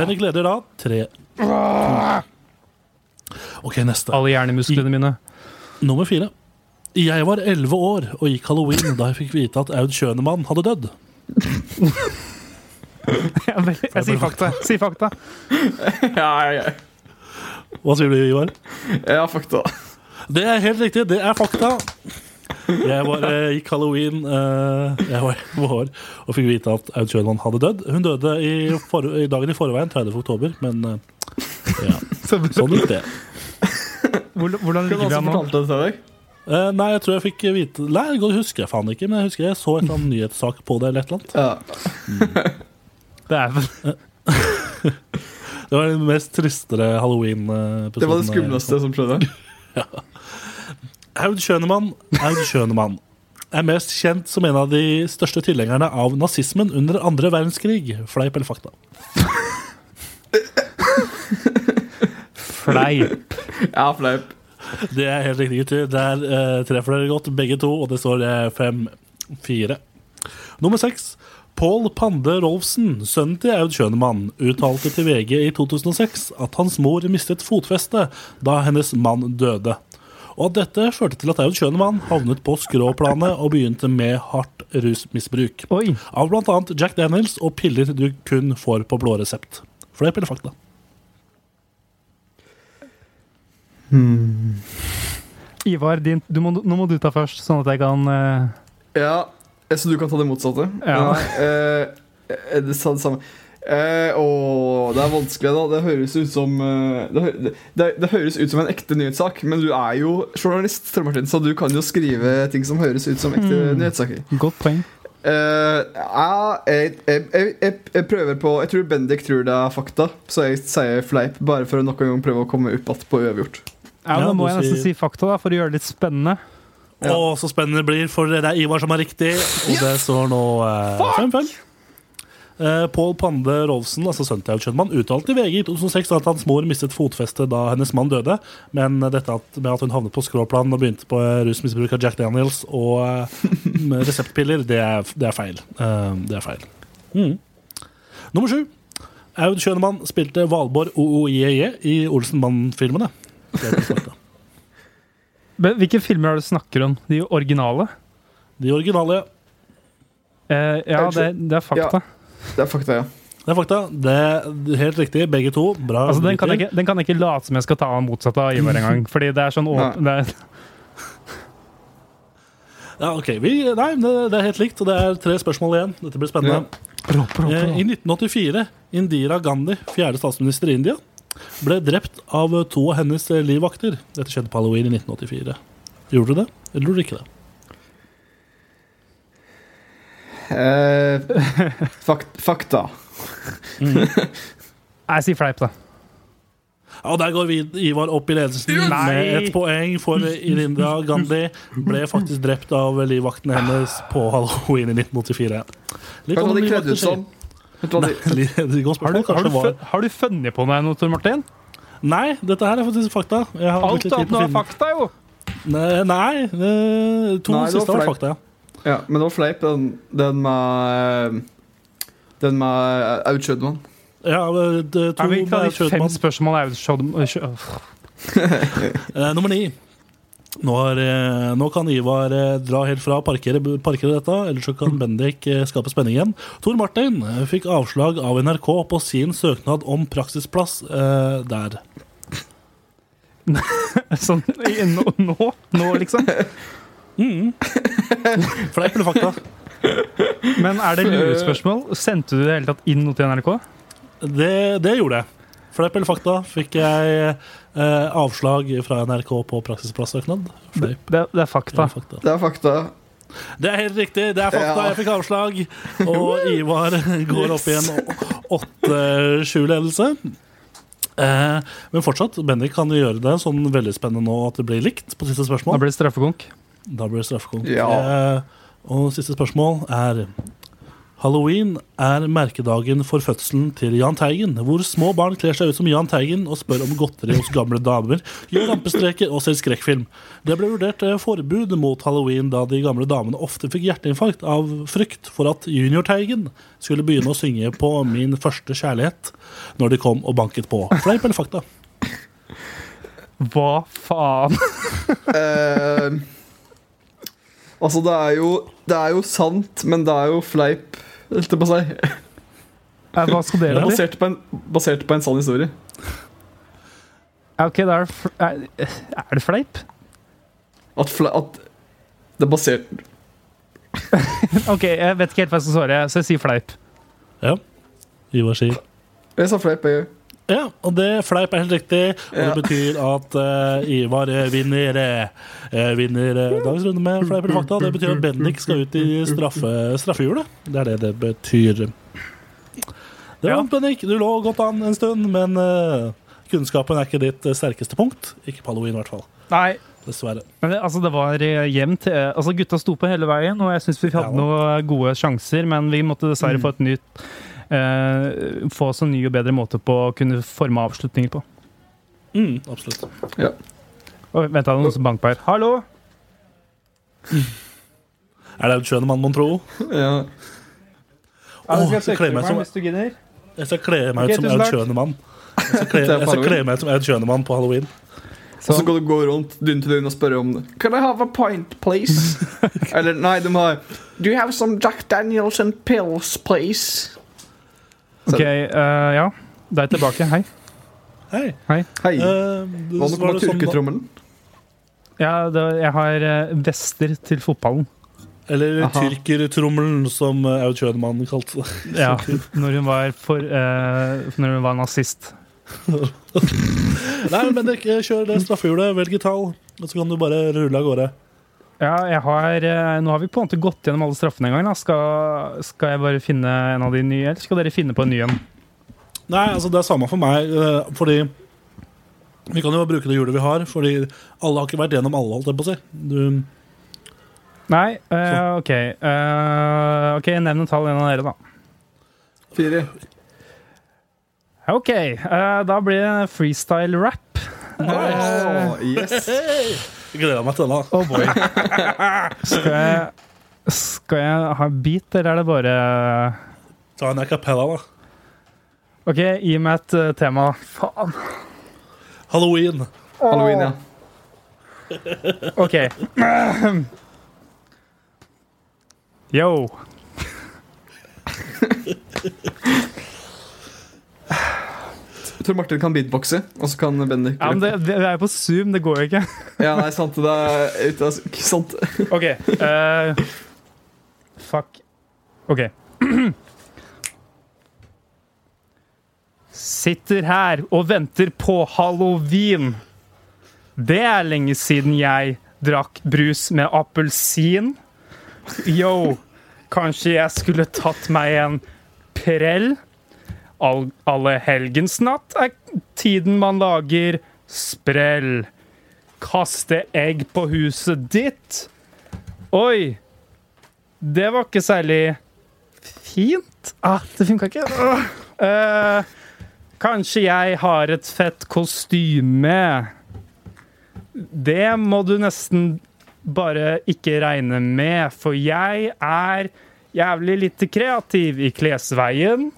Bendik leder da tre. OK, neste. Alle hjernemusklene mine. Nummer fire. Jeg var elleve år og gikk halloween da jeg fikk vite at Aud Schønemann hadde dødd. Jeg, jeg sier fakta. Si fakta. Ja, ja, Hva sier du, Ivar? ja, fakta. Det er helt riktig. Det er fakta. Jeg var, eh, gikk halloween eh, Jeg var elleve år og fikk vite at Aud Schønland hadde dødd. Hun døde i, for, i dagen i forveien, 30. oktober, men eh, ja, sånn gikk det. Hvor- Hvordan ligger vi det an nå? fortalte det til deg? Eh, nei, jeg tror jeg fikk vite Nei, det husker jeg faen ikke, men jeg husker jeg så et eller annet nyhetssak på det. eller et eller annet Ja. Det er vel Det var den mest tristere halloween-episoden. Det var det skumleste som skjedde. Aud Schønemann, Aud Schønemann er mest kjent som en av de største tilhengerne av nazismen under andre verdenskrig. Fleip eller fakta? fleip. Ja, fleip. Det er helt riktig, gutter. Der uh, treffer dere godt, begge to, og det står eh, fem-fire. Nummer seks. Pål Pande Rolfsen, sønnen til Aud Schønemann, uttalte til VG i 2006 at hans mor mistet fotfestet da hennes mann døde. Og at dette førte til at Aud Schønemann havnet på skråplanet og begynte med hardt rusmisbruk. Oi. Av bl.a. Jack Daniels og piller du kun får på blå resept. Fleip eller fakta? Ivar, din, du må, nå må du ta først, sånn at jeg kan uh... Ja, så du kan ta det motsatte? Ja. Nei, eh, eh, det sa det samme. Eh, åh, det er vanskelig, da. Det høres ut som eh, det, det, det høres ut som en ekte nyhetssak, men du er jo journalist, Trond Martin, så du kan jo skrive ting som høres ut som ekte mm. nyhetssaker. Godt poeng. Eh, jeg, jeg, jeg, jeg, jeg prøver på Jeg tror Bendik tror det er fakta, så jeg sier fleip, bare for å nok en gang prøve å komme opp igjen på uavgjort. Ja, Nå må jeg nesten si fakta, da, for å gjøre det litt spennende. Ja. Og så spennende det blir, for det er Ivar som er riktig, og det står nå eh, 5-5. Eh, Pål Pande Rolfsen, altså sønnen til Aud Schønemann, uttalte i VG i 2006 at hans mor mistet fotfestet da hennes mann døde, men dette at, med at hun havnet på skråplan og begynte på eh, rusmisbruk av Jack Daniels og eh, med reseptpiller, det er, det er feil. Eh, det er feil. Mm. Nummer sju. Aud Kjønemann spilte Valborg OOIEE i Olsenmann-filmene. Det fakta. Men Hvilke filmer er det du snakker om? De originale? De originale, Eh, ja, det, det er fakta. Det er fakta, ja. Det er fakta. Det er helt riktig, begge to. Bra. Altså, den, kan jeg ikke, den kan jeg ikke late som jeg skal ta av motsatt av Ivar engang. Fordi det er sånn det er, Ja, ok. Vi, nei, det, det er helt likt, og det er tre spørsmål igjen. Dette blir spennende. Eh, I 1984, Indira Gandhi, fjerde statsminister i India, ble drept av to av hennes livvakter. Dette skjedde på halloween i 1984. Gjorde du det, eller gjorde du ikke det? Eh, fakt, fakta. Jeg sier fleip, da. Ja, og Der går vi, Ivar opp i ledelsen Nei! med ett poeng, for Irindra Gandhi ble faktisk drept av livvaktene hennes på halloween i 1984. Litt Hva hadde de kledd ut som? Har du, har, du, fun- har du funnet på noe, Tor Martin? Nei, dette her er faktisk fakta. Jeg har Alt annet var fakta, jo! Nei, nei eh, to Nei, siste var fleip. fakta. ja. Ja, men det var fleip, den, den med Den med Aud Schødmann. Ja, det, det, to Er vi ikke fem spørsmål er jo show- Eh, nummer ni. Nå, er, eh, nå kan Ivar eh, dra helt fra, parkere, parkere dette, eller så kan Bendik eh, skape spenning igjen. Tor Martin eh, fikk avslag av NRK på sin søknad om praksisplass eh, der. Sånn nå, nå, nå, liksom. Fleip eller fakta? Men er det lurespørsmål? Sendte du det hele tatt inn noe til NRK? Det, det gjorde jeg. Fleip eller fakta fikk jeg eh, avslag fra NRK på praksisplassøknad. Det, det er fakta. Det er fakta. Det er helt riktig. Det er fakta. Ja. Jeg fikk avslag. Og Ivar går opp i en 8-7-ledelse. Eh, men fortsatt, Bendik kan gjøre det sånn veldig spennende nå at det blir likt på siste Da Det blir det straffekonk. Da blir det straffekonk. Ja. Eh, og siste spørsmål er Halloween er merkedagen for fødselen til Jahn Teigen, hvor små barn kler seg ut som Jahn Teigen og spør om godteri hos gamle damer, gjør rampestreker og ser skrekkfilm. Det ble vurdert eh, forbud mot halloween da de gamle damene ofte fikk hjerteinfarkt av frykt for at Junior Teigen skulle begynne å synge på Min første kjærlighet når de kom og banket på. Fleip eller fakta? Hva faen? Eh, altså, det er jo Det er jo sant, men det er jo fleip, holdt jeg på å si. Hva skal dere til? Basert på en, basert på en sann historie. Ja, Ok, da er det, fl- er, er det fleip? At, fle, at det er basert Ok, jeg vet ikke helt hva jeg skal svare, så jeg sier fleip. Ja. Ivar sier Jeg sa fleip, jeg òg. Ja, og det fleip er helt riktig. Og det betyr at uh, Ivar eh, vinner, uh, vinner eh, dagens runde med fleip eller fakta. Det betyr at Bendik skal ut i straffe, straffehjulet. Det er det det betyr. Det Ja. vant Bendik. Du lå godt an en stund, men eh, kunnskapen er ikke ditt eh, sterkeste punkt. Ikke på halloween, i hvert fall. Nei. Dessverre. Men det, altså, det var eh, jevnt. eh, Altså, gutta sto på hele veien, og jeg syns vi hadde Ja. noen gode sjanser, men vi måtte dessverre få et nytt eh, Få oss en ny og bedre måte på å kunne forme avslutninger på. Mm, absolutt. Og vent, da, noen som banker på her. Hallo? Er det en skjønn mann, mon tro? Ja. Åh, jeg skal kle meg som hvis du gidder. Jeg skal kle meg ut som tusen Aud mann. Schønemann. Jeg skal kle, Det er meg ut som Aud Schønemann på halloween. Og så kan du gå rundt dynn til dynn og spørre om det. Can I have a pint, please? Eller nei, de har Do you have some Jack Daniels and pills, please? OK, uh, ja. Da er tilbake. Hei. Hei. Hei. Eh, Hva var nå kommer sånn turketrommelen? Ja, det, jeg har eh, vester til fotballen. Eller tyrkertrommelen, som Aud Schønemann kalte det. Ja, når hun var, for, uh, når hun var nazist. Nei, men Bendik, kjør det straffehjulet, velg et tall, og så kan du bare rulle av gårde. Ja, jeg har, eh, nå har vi på en måte gått gjennom alle straffene en gang. Da. Skal, skal jeg bare finne en av de nye, eller skal dere finne på en ny en? Nei, altså det er samme for meg, eh, fordi vi kan jo bruke det hjulet vi har, fordi alle har ikke vært gjennom alle, holdt jeg på å si. Du, Nei, uh, OK. Uh, ok, Nevn et tall, en av dere, da. Fire. OK, Uh, da blir det freestyle rap. Åh, yes. Jeg gleder meg til den. Oh boy. Skal jeg, skal jeg ha en bit, eller er det bare Ta en acapella, da. OK, gi meg et uh, tema. Faen. Halloween. Halloween, ja. OK. Yo. Tror Martin kan beatboxe, og så kan Bendik Ja, men det, det, er jo på Zoom, det går jo ikke. Ja, nei, sant. Det er ute av Ikke sant. OK. Uh, fuck. OK. Sitter her og venter på halloween. Det er lenge siden jeg drakk brus med appelsin. Yo, kanskje jeg skulle tatt meg en prell? All, natt er tiden man lager sprell. Kaste egg på huset ditt? Oi! Det var ikke særlig fint. Ah, det funka ikke. Uh, kanskje jeg har et fett kostyme. Det må du nesten bare ikke regne med, for jeg er jævlig lite kreativ i klesveien.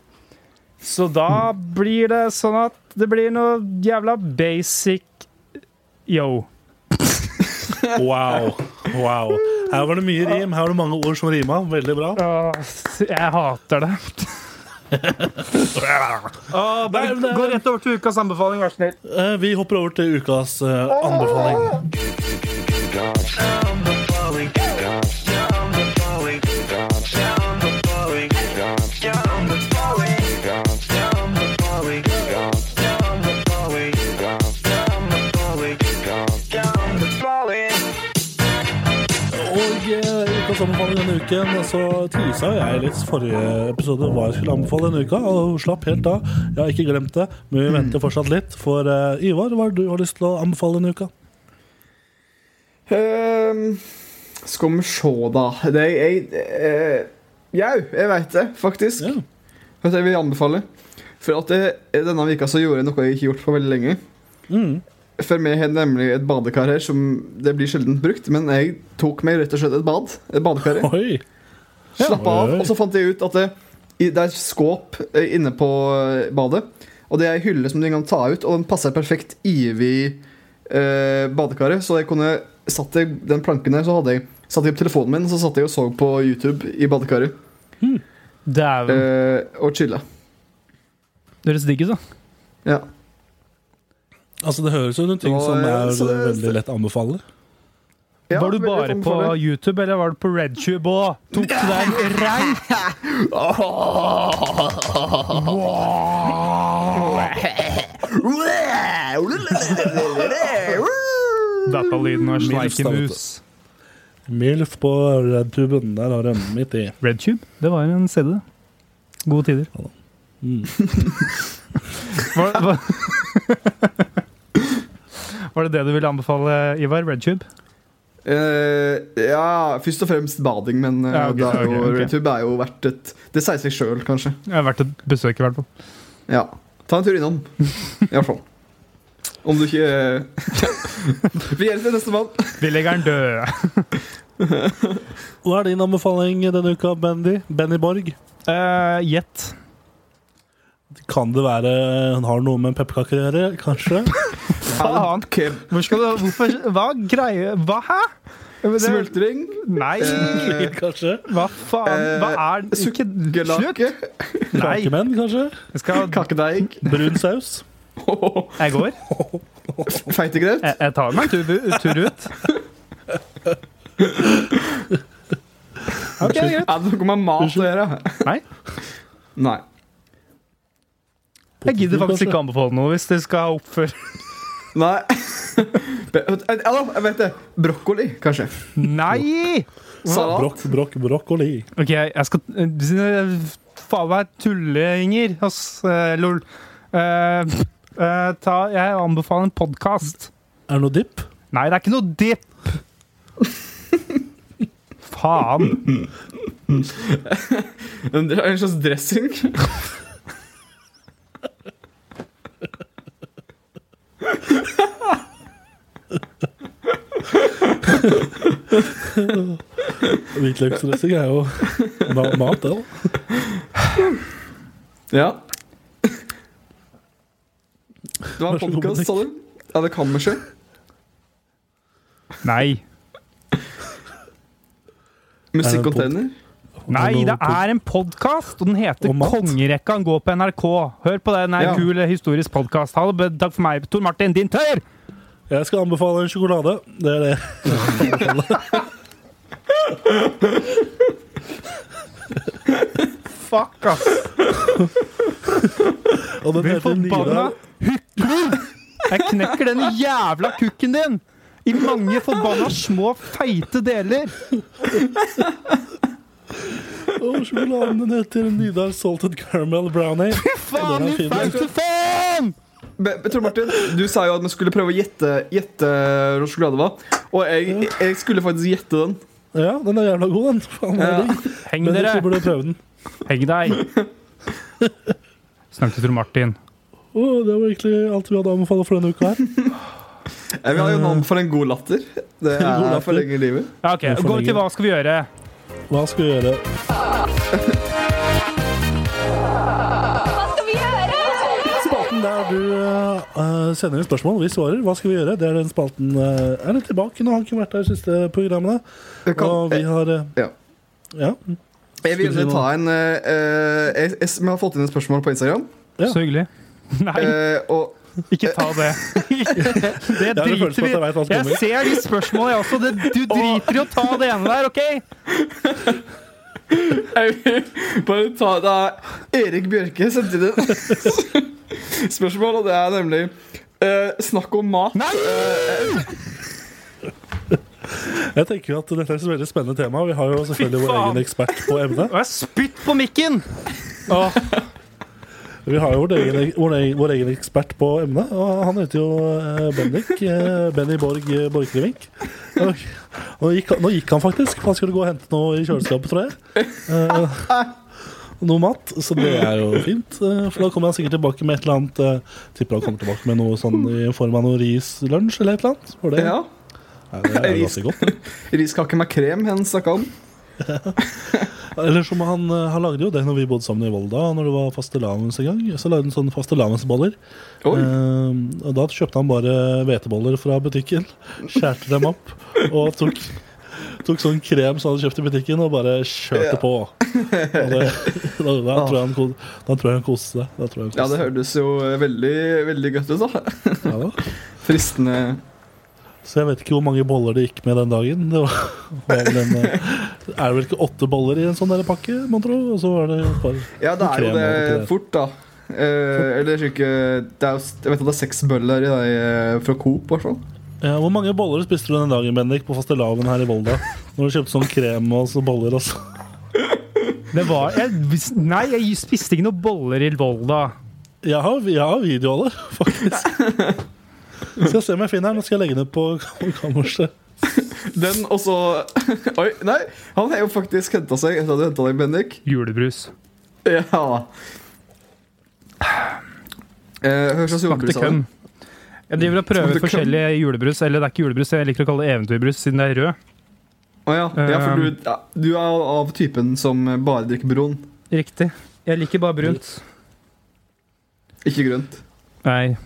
Så da blir det sånn at det blir noe jævla basic yo. Wow. wow. Her var det mye rim. Her var det mange ord som rima. Veldig bra. Åh, jeg hater det. Åh, bare Nei, det- Gå rett over til ukas anbefaling, vær så snill. Eh, Vi hopper over til ukas eh, anbefaling. Denne uken så tisa jeg litt forrige episode hva jeg skulle anbefale denne uka, og slapp helt av. Jeg har ikke glemt det, men vi venter fortsatt litt. For uh, Ivar, hva har du lyst til å anbefale denne uka? Ehm, skal vi se, da. Det er jeg eh, Jau, jeg veit det, faktisk. Yeah. Vet du hva jeg vil anbefale? For at det, denne veka så gjorde jeg noe jeg ikke har gjort på veldig lenge. Mm. For meg har nemlig et badekar her som det blir sjelden brukt, men jeg tok meg rett og slett et bad. Et badekar. i. Oi. Slapp av. Og så fant jeg ut at det, det er skåp eh, inne på eh, badet. Og det er ei hylle som du kan ta ut, og den passer perfekt over eh, badekaret. Så jeg kunne satt jeg den planken der, så hadde jeg satt jeg opp telefonen min, så satt jeg og så på YouTube i badekaret. Dæven. Eh, og chilla. Det høres digg ut, da. Ja. Altså, det høres ut som ting som er så veldig lett å anbefale. Ja, var du bare på. YouTube, eller var du på RedTube òg? Tok du deg en rein? Datalyden og sleikemus. Milf på redtuben. Der har jeg midt i. RedTube? Det var en CD. Gode tider. Mm. hva, var, var det det du ville anbefale, Ivar? RedTube? Uh, ja, først og fremst bading, men uh, Ja, okay, det er jo, ok, ok. YouTube er jo verdt et Det sier seg sjøl, kanskje. Ja, verdt et besøk, i hvert fall. Ja. Ta en tur innom. I hvert fall. Om du ikke Vi hjelper nestemann. neste mann. Vi legger den død. Hva er din anbefaling denne uka, Bendy? Benny Borg? Eh, Gjett. Kan det være hun har noe med pepperkaker å gjøre? Kanskje? Faen. Hvor skal du Hvorfor Hva greie Hva, hæ? Smultring. Nei, Eh, kanskje? hva faen? Hva er Ikke. Nei, Kakemenn, kanskje? skal Kakedeig. Brun saus? Jeg går. Feitegrøt. Jeg, jeg tar meg en tur, tur ut. Ok, greit. Er det noe med mat å gjøre? Nei. Nei. Jeg gidder faktisk ikke anbefale noe hvis det skal oppføre Nei. Eller, jeg vet det. Brokkoli, kanskje. Nei! Salat. Brokk, brokk, brokkoli. OK, jeg skal eh, Faen meg tullinger, ass. eh, Lol. Uh, uh, ta, jeg anbefaler en podkast. Er det noe dipp? Nei, det er ikke noe dipp! Faen. En en slags dressing. Hvitløksdressing er jo ma mat, det. da. Ja. Det var podkast, sa du? Ja, det kan vi ikke. Nei. Musikkonteiner. Nei, det er en podkast, og den heter Kongerekka. Den går på NRK. Hør på det, den er Ja. en kul historisk podkast. Takk for meg, Tor Martin, din tør! Jeg skal anbefale en sjokolade. Det er det. Fuck, ass. Og den heter Nidar. hykler! Jeg knekker den jævla kukken din i mange forbanna små, feite deler. Og sjokoladen den heter Nidar Salted Caramel Brownie. Faen, er din fin. feite faen! Tor Martin, du sa jo at vi skulle prøve å gjette gjette sjokolade var. Og jeg, jeg skulle faktisk gjette den. Ja, den er jævla god, den. Faen, Ja. Heng Men dere. burde prøve den. Heng deg. Snakk til Tor Martin. Oh, det var egentlig alt vi hadde anbefalt for denne uka her. Jeg vil ha jo navn for en god latter. Det er god er latter. for lenge i livet. Ja, ok, Gå til hva skal vi gjøre? Hva skal vi gjøre? Hva skal vi gjøre? Spalten der du eh, sender inn spørsmål, vi svarer. Hva skal vi gjøre? Det er den spalten uh, er litt tilbake. Nå har han ikke vært der de siste programmene. Jeg, kan, Og vi har eh, ja. Ja. jeg vil Skulle ta en eh, eh, jeg, jeg, Vi har fått inn et spørsmål på Instagram. Ja. Så hyggelig. Nei, eh, og ikke ta det. Det driter vi jeg Jeg ser de spørsmålene, jeg også. Det, du driter i å ta det ene der, OK? jeg vil bare ta Det er Erik Bjørke sendte inn et spørsmål, og det er nemlig uh, Snakk om mat. Nei! Jeg tenker jo at dette er et veldig spennende tema. Vi har jo selvfølgelig vår egen ekspert på emnet. Og jeg spytt på mikken! Åh, Vi har jo vår egen, vår egen, vår egen ekspert på emnet, og han heter jo eh, Bendik. eh, Benny Borg eh, Borchgrevink. Nå nå gikk han faktisk, for han skulle gå og hente noe i kjøleskapet, tror jeg. Noe mat, så det er jo fint. For da kommer han sikkert tilbake med et eller annet Tipper han kommer tilbake med noe sånn i form av noe rislunsj eller et eller annet. For det, Ja. ja, det er ganske godt. Riskake med krem, hen snakka om. Eller som han, eh, han lagde jo det når vi bodde sammen i Volda, når det var fastelavns en gang. Så lagde han sånne fastelavnsboller. Eh, og da kjøpte han bare hveteboller fra butikken, skjærte dem opp og tok, tok sånn krem som han hadde kjøpt i butikken, og bare kjørte Ja. på. Det, da, da, tror jeg han, da tror jeg han koste seg. Ja, det hørtes jo veldig, veldig godt ut, da. Ja, da. Fristende Så jeg vet ikke hvor mange boller det gikk med den dagen. Det var, var en, eh, er det vel ikke åtte boller i en sånn der pakke, mon tro? Og så var det et par Ja, det er jo det fort, da. Eh, eller ikke det er, jo- Jeg vet at det er seks bøller i deg eh, fra Coop, i hvert fall. Ja, hvor mange boller spiste du den dagen, Bendik, på fastelavn her i Volda? Når du kjøpte sånn krem og så boller og så det var jeg, Nei, jeg spiste ikke noen boller i Volda. Jeg har, jeg har video av det, faktisk. Skal se om jeg finner den. Nå skal jeg legge den ut på kammerset. Den og så Oi, nei! Han har jo faktisk henta seg etter at du henta deg, Bendik. Julebrus. Ja. Eh, hva slags julebrus er køm. det? Jeg driver og prøver forskjellige julebrus. Eller det er ikke julebrus, jeg liker å kalle det eventyrbrus siden det er rød. Å ja. ja, for du, ja, du er av typen som bare drikker brun, Riktig. Jeg liker bare brunt. ikke grønt. Nei.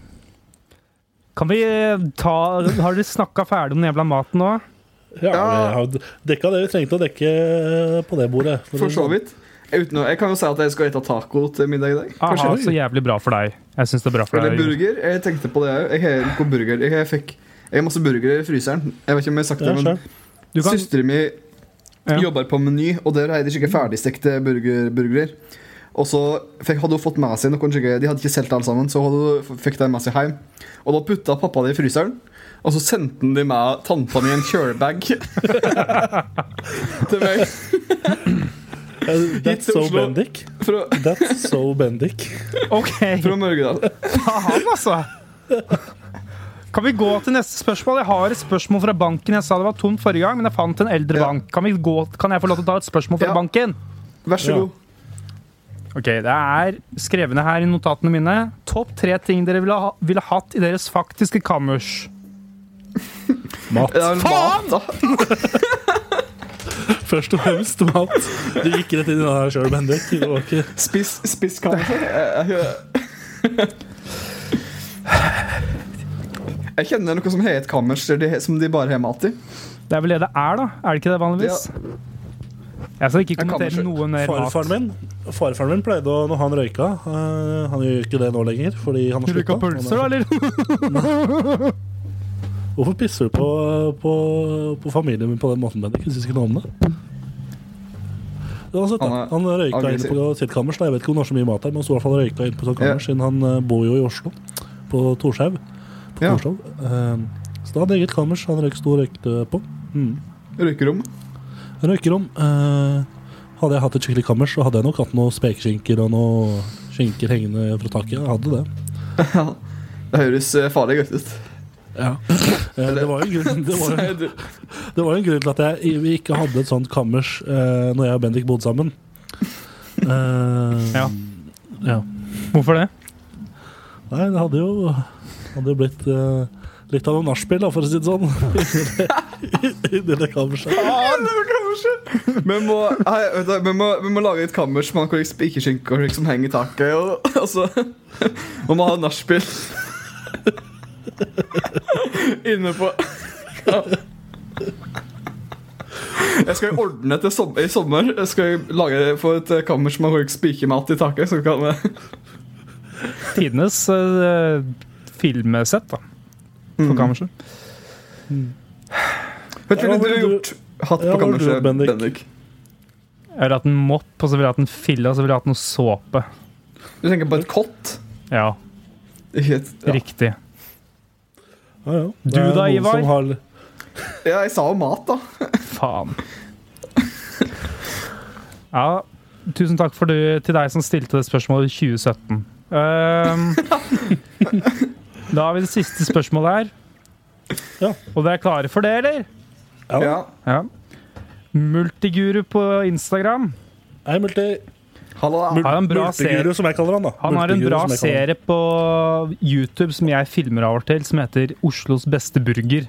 Kan vi eh, ta Har dere snakka ferdig om den jævla maten nå? Ja, Ja. Jeg har dekka det vi trengte å dekke på det bordet. For så vidt. Uten å, jeg kan jo si at jeg skal spise taco til middag i dag. Aha, så jævlig bra for deg. Jeg syns det er bra for Eller deg. burger. Jeg tenkte på det òg. Jeg har burger. Jeg, fikk, jeg har masse burgere i fryseren. Jeg vet ikke om jeg har sagt det, men. Kan, Søstera mi Ja. jobber på Meny, og der har de skikkelig ferdigstekte burger, burgere. Og så fikk, hadde hun fått med seg noen skikkelig- De hadde ikke solgt alle sammen, så hadde hun, fikk de med seg hjem. Og da putta pappa det i fryseren. Og så sendte han de med tanta mi en kjølebag til meg. That's so. Bendik. Fra, That's so Bendik. OK! fra Mørgedal. Faen, altså! Kan vi gå til neste spørsmål? Jeg har et spørsmål fra banken. Jeg sa det var tomt forrige gang, men jeg fant en eldre Ja. bank. Kan, vi gå, kan jeg få lov til å ta et spørsmål fra Ja. banken? Vær så Ja. Ok, Det er skrevne her i notatene mine. Topp tre ting dere ville, ha, ville hatt i deres faktiske kammers. Mat. Faen! mat, da. Først og fremst mat. Du gikk rett inn i det her sjøl, Bendik. Ikke Spiss, spiss kanskje? Jeg, kjenner noe som heter et kammers som de bare har mat i. Det er vel det det er, da? Er det ikke det vanligvis? Jeg skal ikke kommentere noe mer Farfaren min Farfaren min pleide å, når han røyka uh, Han gjør ikke det nå lenger, fordi han har Røyka slutta. pølser, da, eller? Hvorfor pisser du på, på, på familien min på den måten, Bendik? Du syns ikke noe om det? Uansett. Han er Han røyka inn på sitt kammers. Jeg vet ikke om det var så mye mat der, men han sto i hvert fall røyka inn på Ja. kammers, siden han eh, bor jo i Oslo, på Torshov. På Ja. Torshov. Eh, så da hadde han eget kammers han røyk, sto og røykte på. Mm. Røykerom. Røykerom. Eh, hadde jeg hatt et skikkelig kammers, så hadde jeg nok hatt noen spekeskinker og noen skinker hengende fra taket. Jeg hadde det. Det høres eh, farlig godt ut. Ja. Eh, det var jo en grunn, det var jo, det var jo en grunn til at jeg, vi ikke hadde et sånt kammers eh, når jeg og Bendik bodde sammen. Eh, Ja. ja. Hvorfor det? Nei, det hadde jo, hadde jo blitt eh, litt av noe nachspiel, for å si det sånn. I det kammerset. Vi må, hei, vet du, vi, må, vi må lage et kammers med hvor spikerskinker som henger i taket. Og, og så må vi ha nachspiel inne på Jeg skal ordne til som, i sommer. Jeg skal lage få et kammers med hvor spikermat i taket. Så kan vi Tidenes uh, filmsett, da. Mm. På Mm. Vet du hva du har du- gjort? Hatt på du kammerset, Bendik? Bendik? Jeg ville hatt en mopp, og så vil jeg hatt en fille, og så vil jeg hatt noe såpe. Du tenker på et kott? Ja, et, ja. riktig. Ja, ja. Du da, Ivar? Har, ja, jeg sa jo mat, da. Faen. Ja, tusen takk for det til deg som stilte det spørsmålet i 2017. Um, da har vi det siste spørsmålet her. Ja. Og dere er klare for det, eller? Ja. Ja. Multiguru på Instagram. Hei, multi. Hallo, da. Har en bra Multiguru, som jeg kaller han, da. Han har en bra han. serie på YouTube som jeg filmer av og til, som heter Oslos beste burger.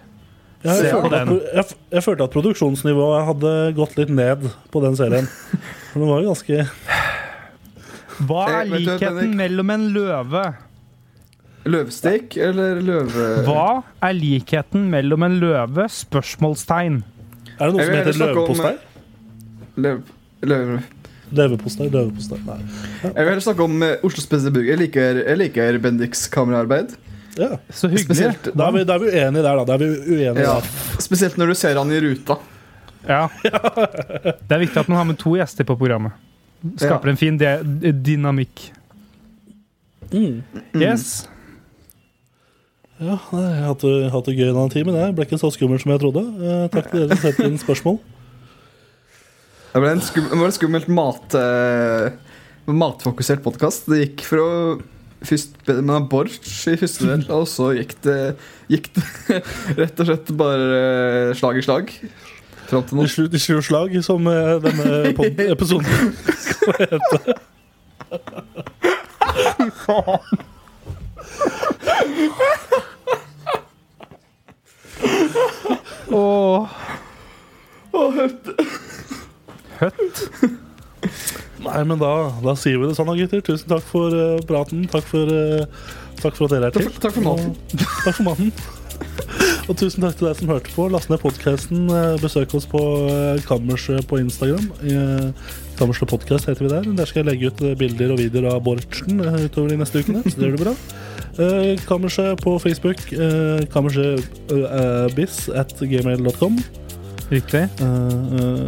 Ja, jeg, følte at, den. jeg, jeg følte at produksjonsnivået hadde gått litt ned på den serien. Men det var jo ganske Hva Eh, er likheten mellom en løve? Løvstek eller løve... Hva er likheten mellom en løve? Spørsmålstegn. Er det noe som heter løvepostei? Løv... Løv... Løvepostei, løvepostei. Nei. Jeg vil heller snakke om Oslo Oslos. Jeg liker, jeg liker Bendiks kameraarbeid. Ja. Så hyggelig. Spesielt, Da er vi, da er vi uenige der, da. Da er vi uenige ja, der. spesielt når du ser han i ruta. Ja. Det er viktig at man har med to gjester på programmet. Skaper en fin dynamikk. Mm. Yes. Ja, nei, jeg hatt det- hatt det gøy denne timen. Jeg ble ikke så skummel som jeg trodde. Eh, takk til dere som sendte inn spørsmål. Det ble en skum, det var en skummelt mat, eh, matfokusert podkast. Det gikk fra først med borch i første del, og så gikk det, gikk det rett og slett bare eh, slag i slag. Fram til I nå. i sju slag, som eh, denne episoden skal hete. Åh. Høtt. høtt. Nei, men da, da sier vi det sånn, da, gutter. Tusen takk for eh, praten. Takk for, eh, takk for at dere er til. Takk, takk for maten. Og, takk for maten. Og tusen takk til deg som hørte på. Last ned podkasten. Besøk oss på eh, Kammerset på Instagram. Eh, Kammerset podcast heter vi der. Der skal jeg legge ut eh, bilder og videoer av bortsen eh, utover de neste ukene. Så det gjør du bra. Eh, Kammerset på Facebook. Uh, Kammerset uh, at gmail.com. Riktig. Eh, eh,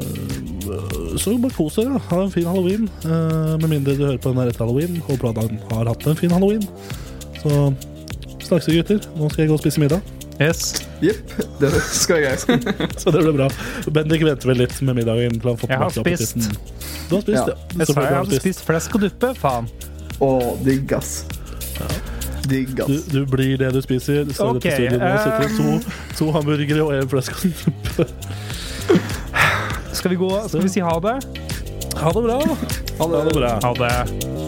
så bare kos dere. Ha en fin halloween. Eh, med mindre du hører på den her etter halloween. Håper at han har hatt en fin halloween. Så snakkes vi, gutter. Nå skal jeg gå og spise middag. Yes. Jepp, det skal jeg. Så det blir bra. Bendik venter vel litt med middagen. til han får Jeg har spist. Du har spist, Ja. ja. Jeg sa jeg hadde spist flesk og duppe. Faen. Å, digg, ass. Digg, Du, ass. du blir det du spiser. Det okay, Ok, på nå. Sitter det um, to, to hamburgere og en flesk suppe. Skal vi gå Skal vi si ha det? Ha det bra. Ha det. Ha det bra. Ha det.